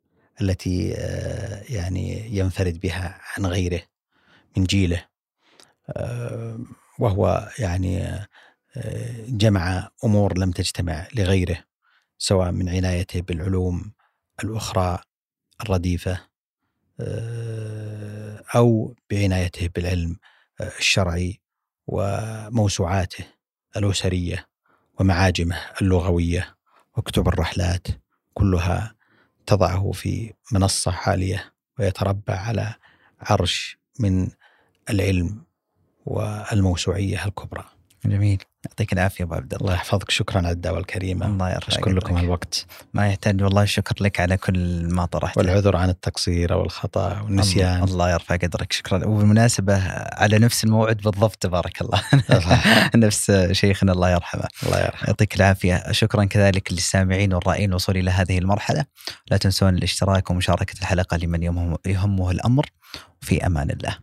التي آه، يعني ينفرد بها عن غيره من جيله آه، وهو يعني آه، جمع أمور لم تجتمع لغيره سواء من عنايته بالعلوم الأخرى الرديفة آه، أو بعنايته بالعلم آه، الشرعي وموسوعاته الأسرية ومعاجمه اللغوية وكتب الرحلات كلها تضعه في منصة عالية ويتربع على عرش من العلم. والموسوعية الكبرى. جميل. يعطيك العافية أبو عبد الله. الله يحفظك. شكرا على الدعوة الكريمة. الله يرفع أشكر لكم. الوقت ما يحتاج والله الشكر لك على كل ما طرحته. والعذر عن التقصير أو الخطأ والنسيان. الله, الله يرفع قدرك. شكرا. وبالمناسبة على نفس الموعد بالضبط تبارك الله. نفس شيخنا. الله يرحمه. الله يرحمه. يعطيك العافية. شكرا كذلك للسامعين والرائين. الوصول إلى هذه المرحلة. لا تنسون الاشتراك ومشاركة الحلقة لمن يهمه, يهمه الأمر. في أمان الله.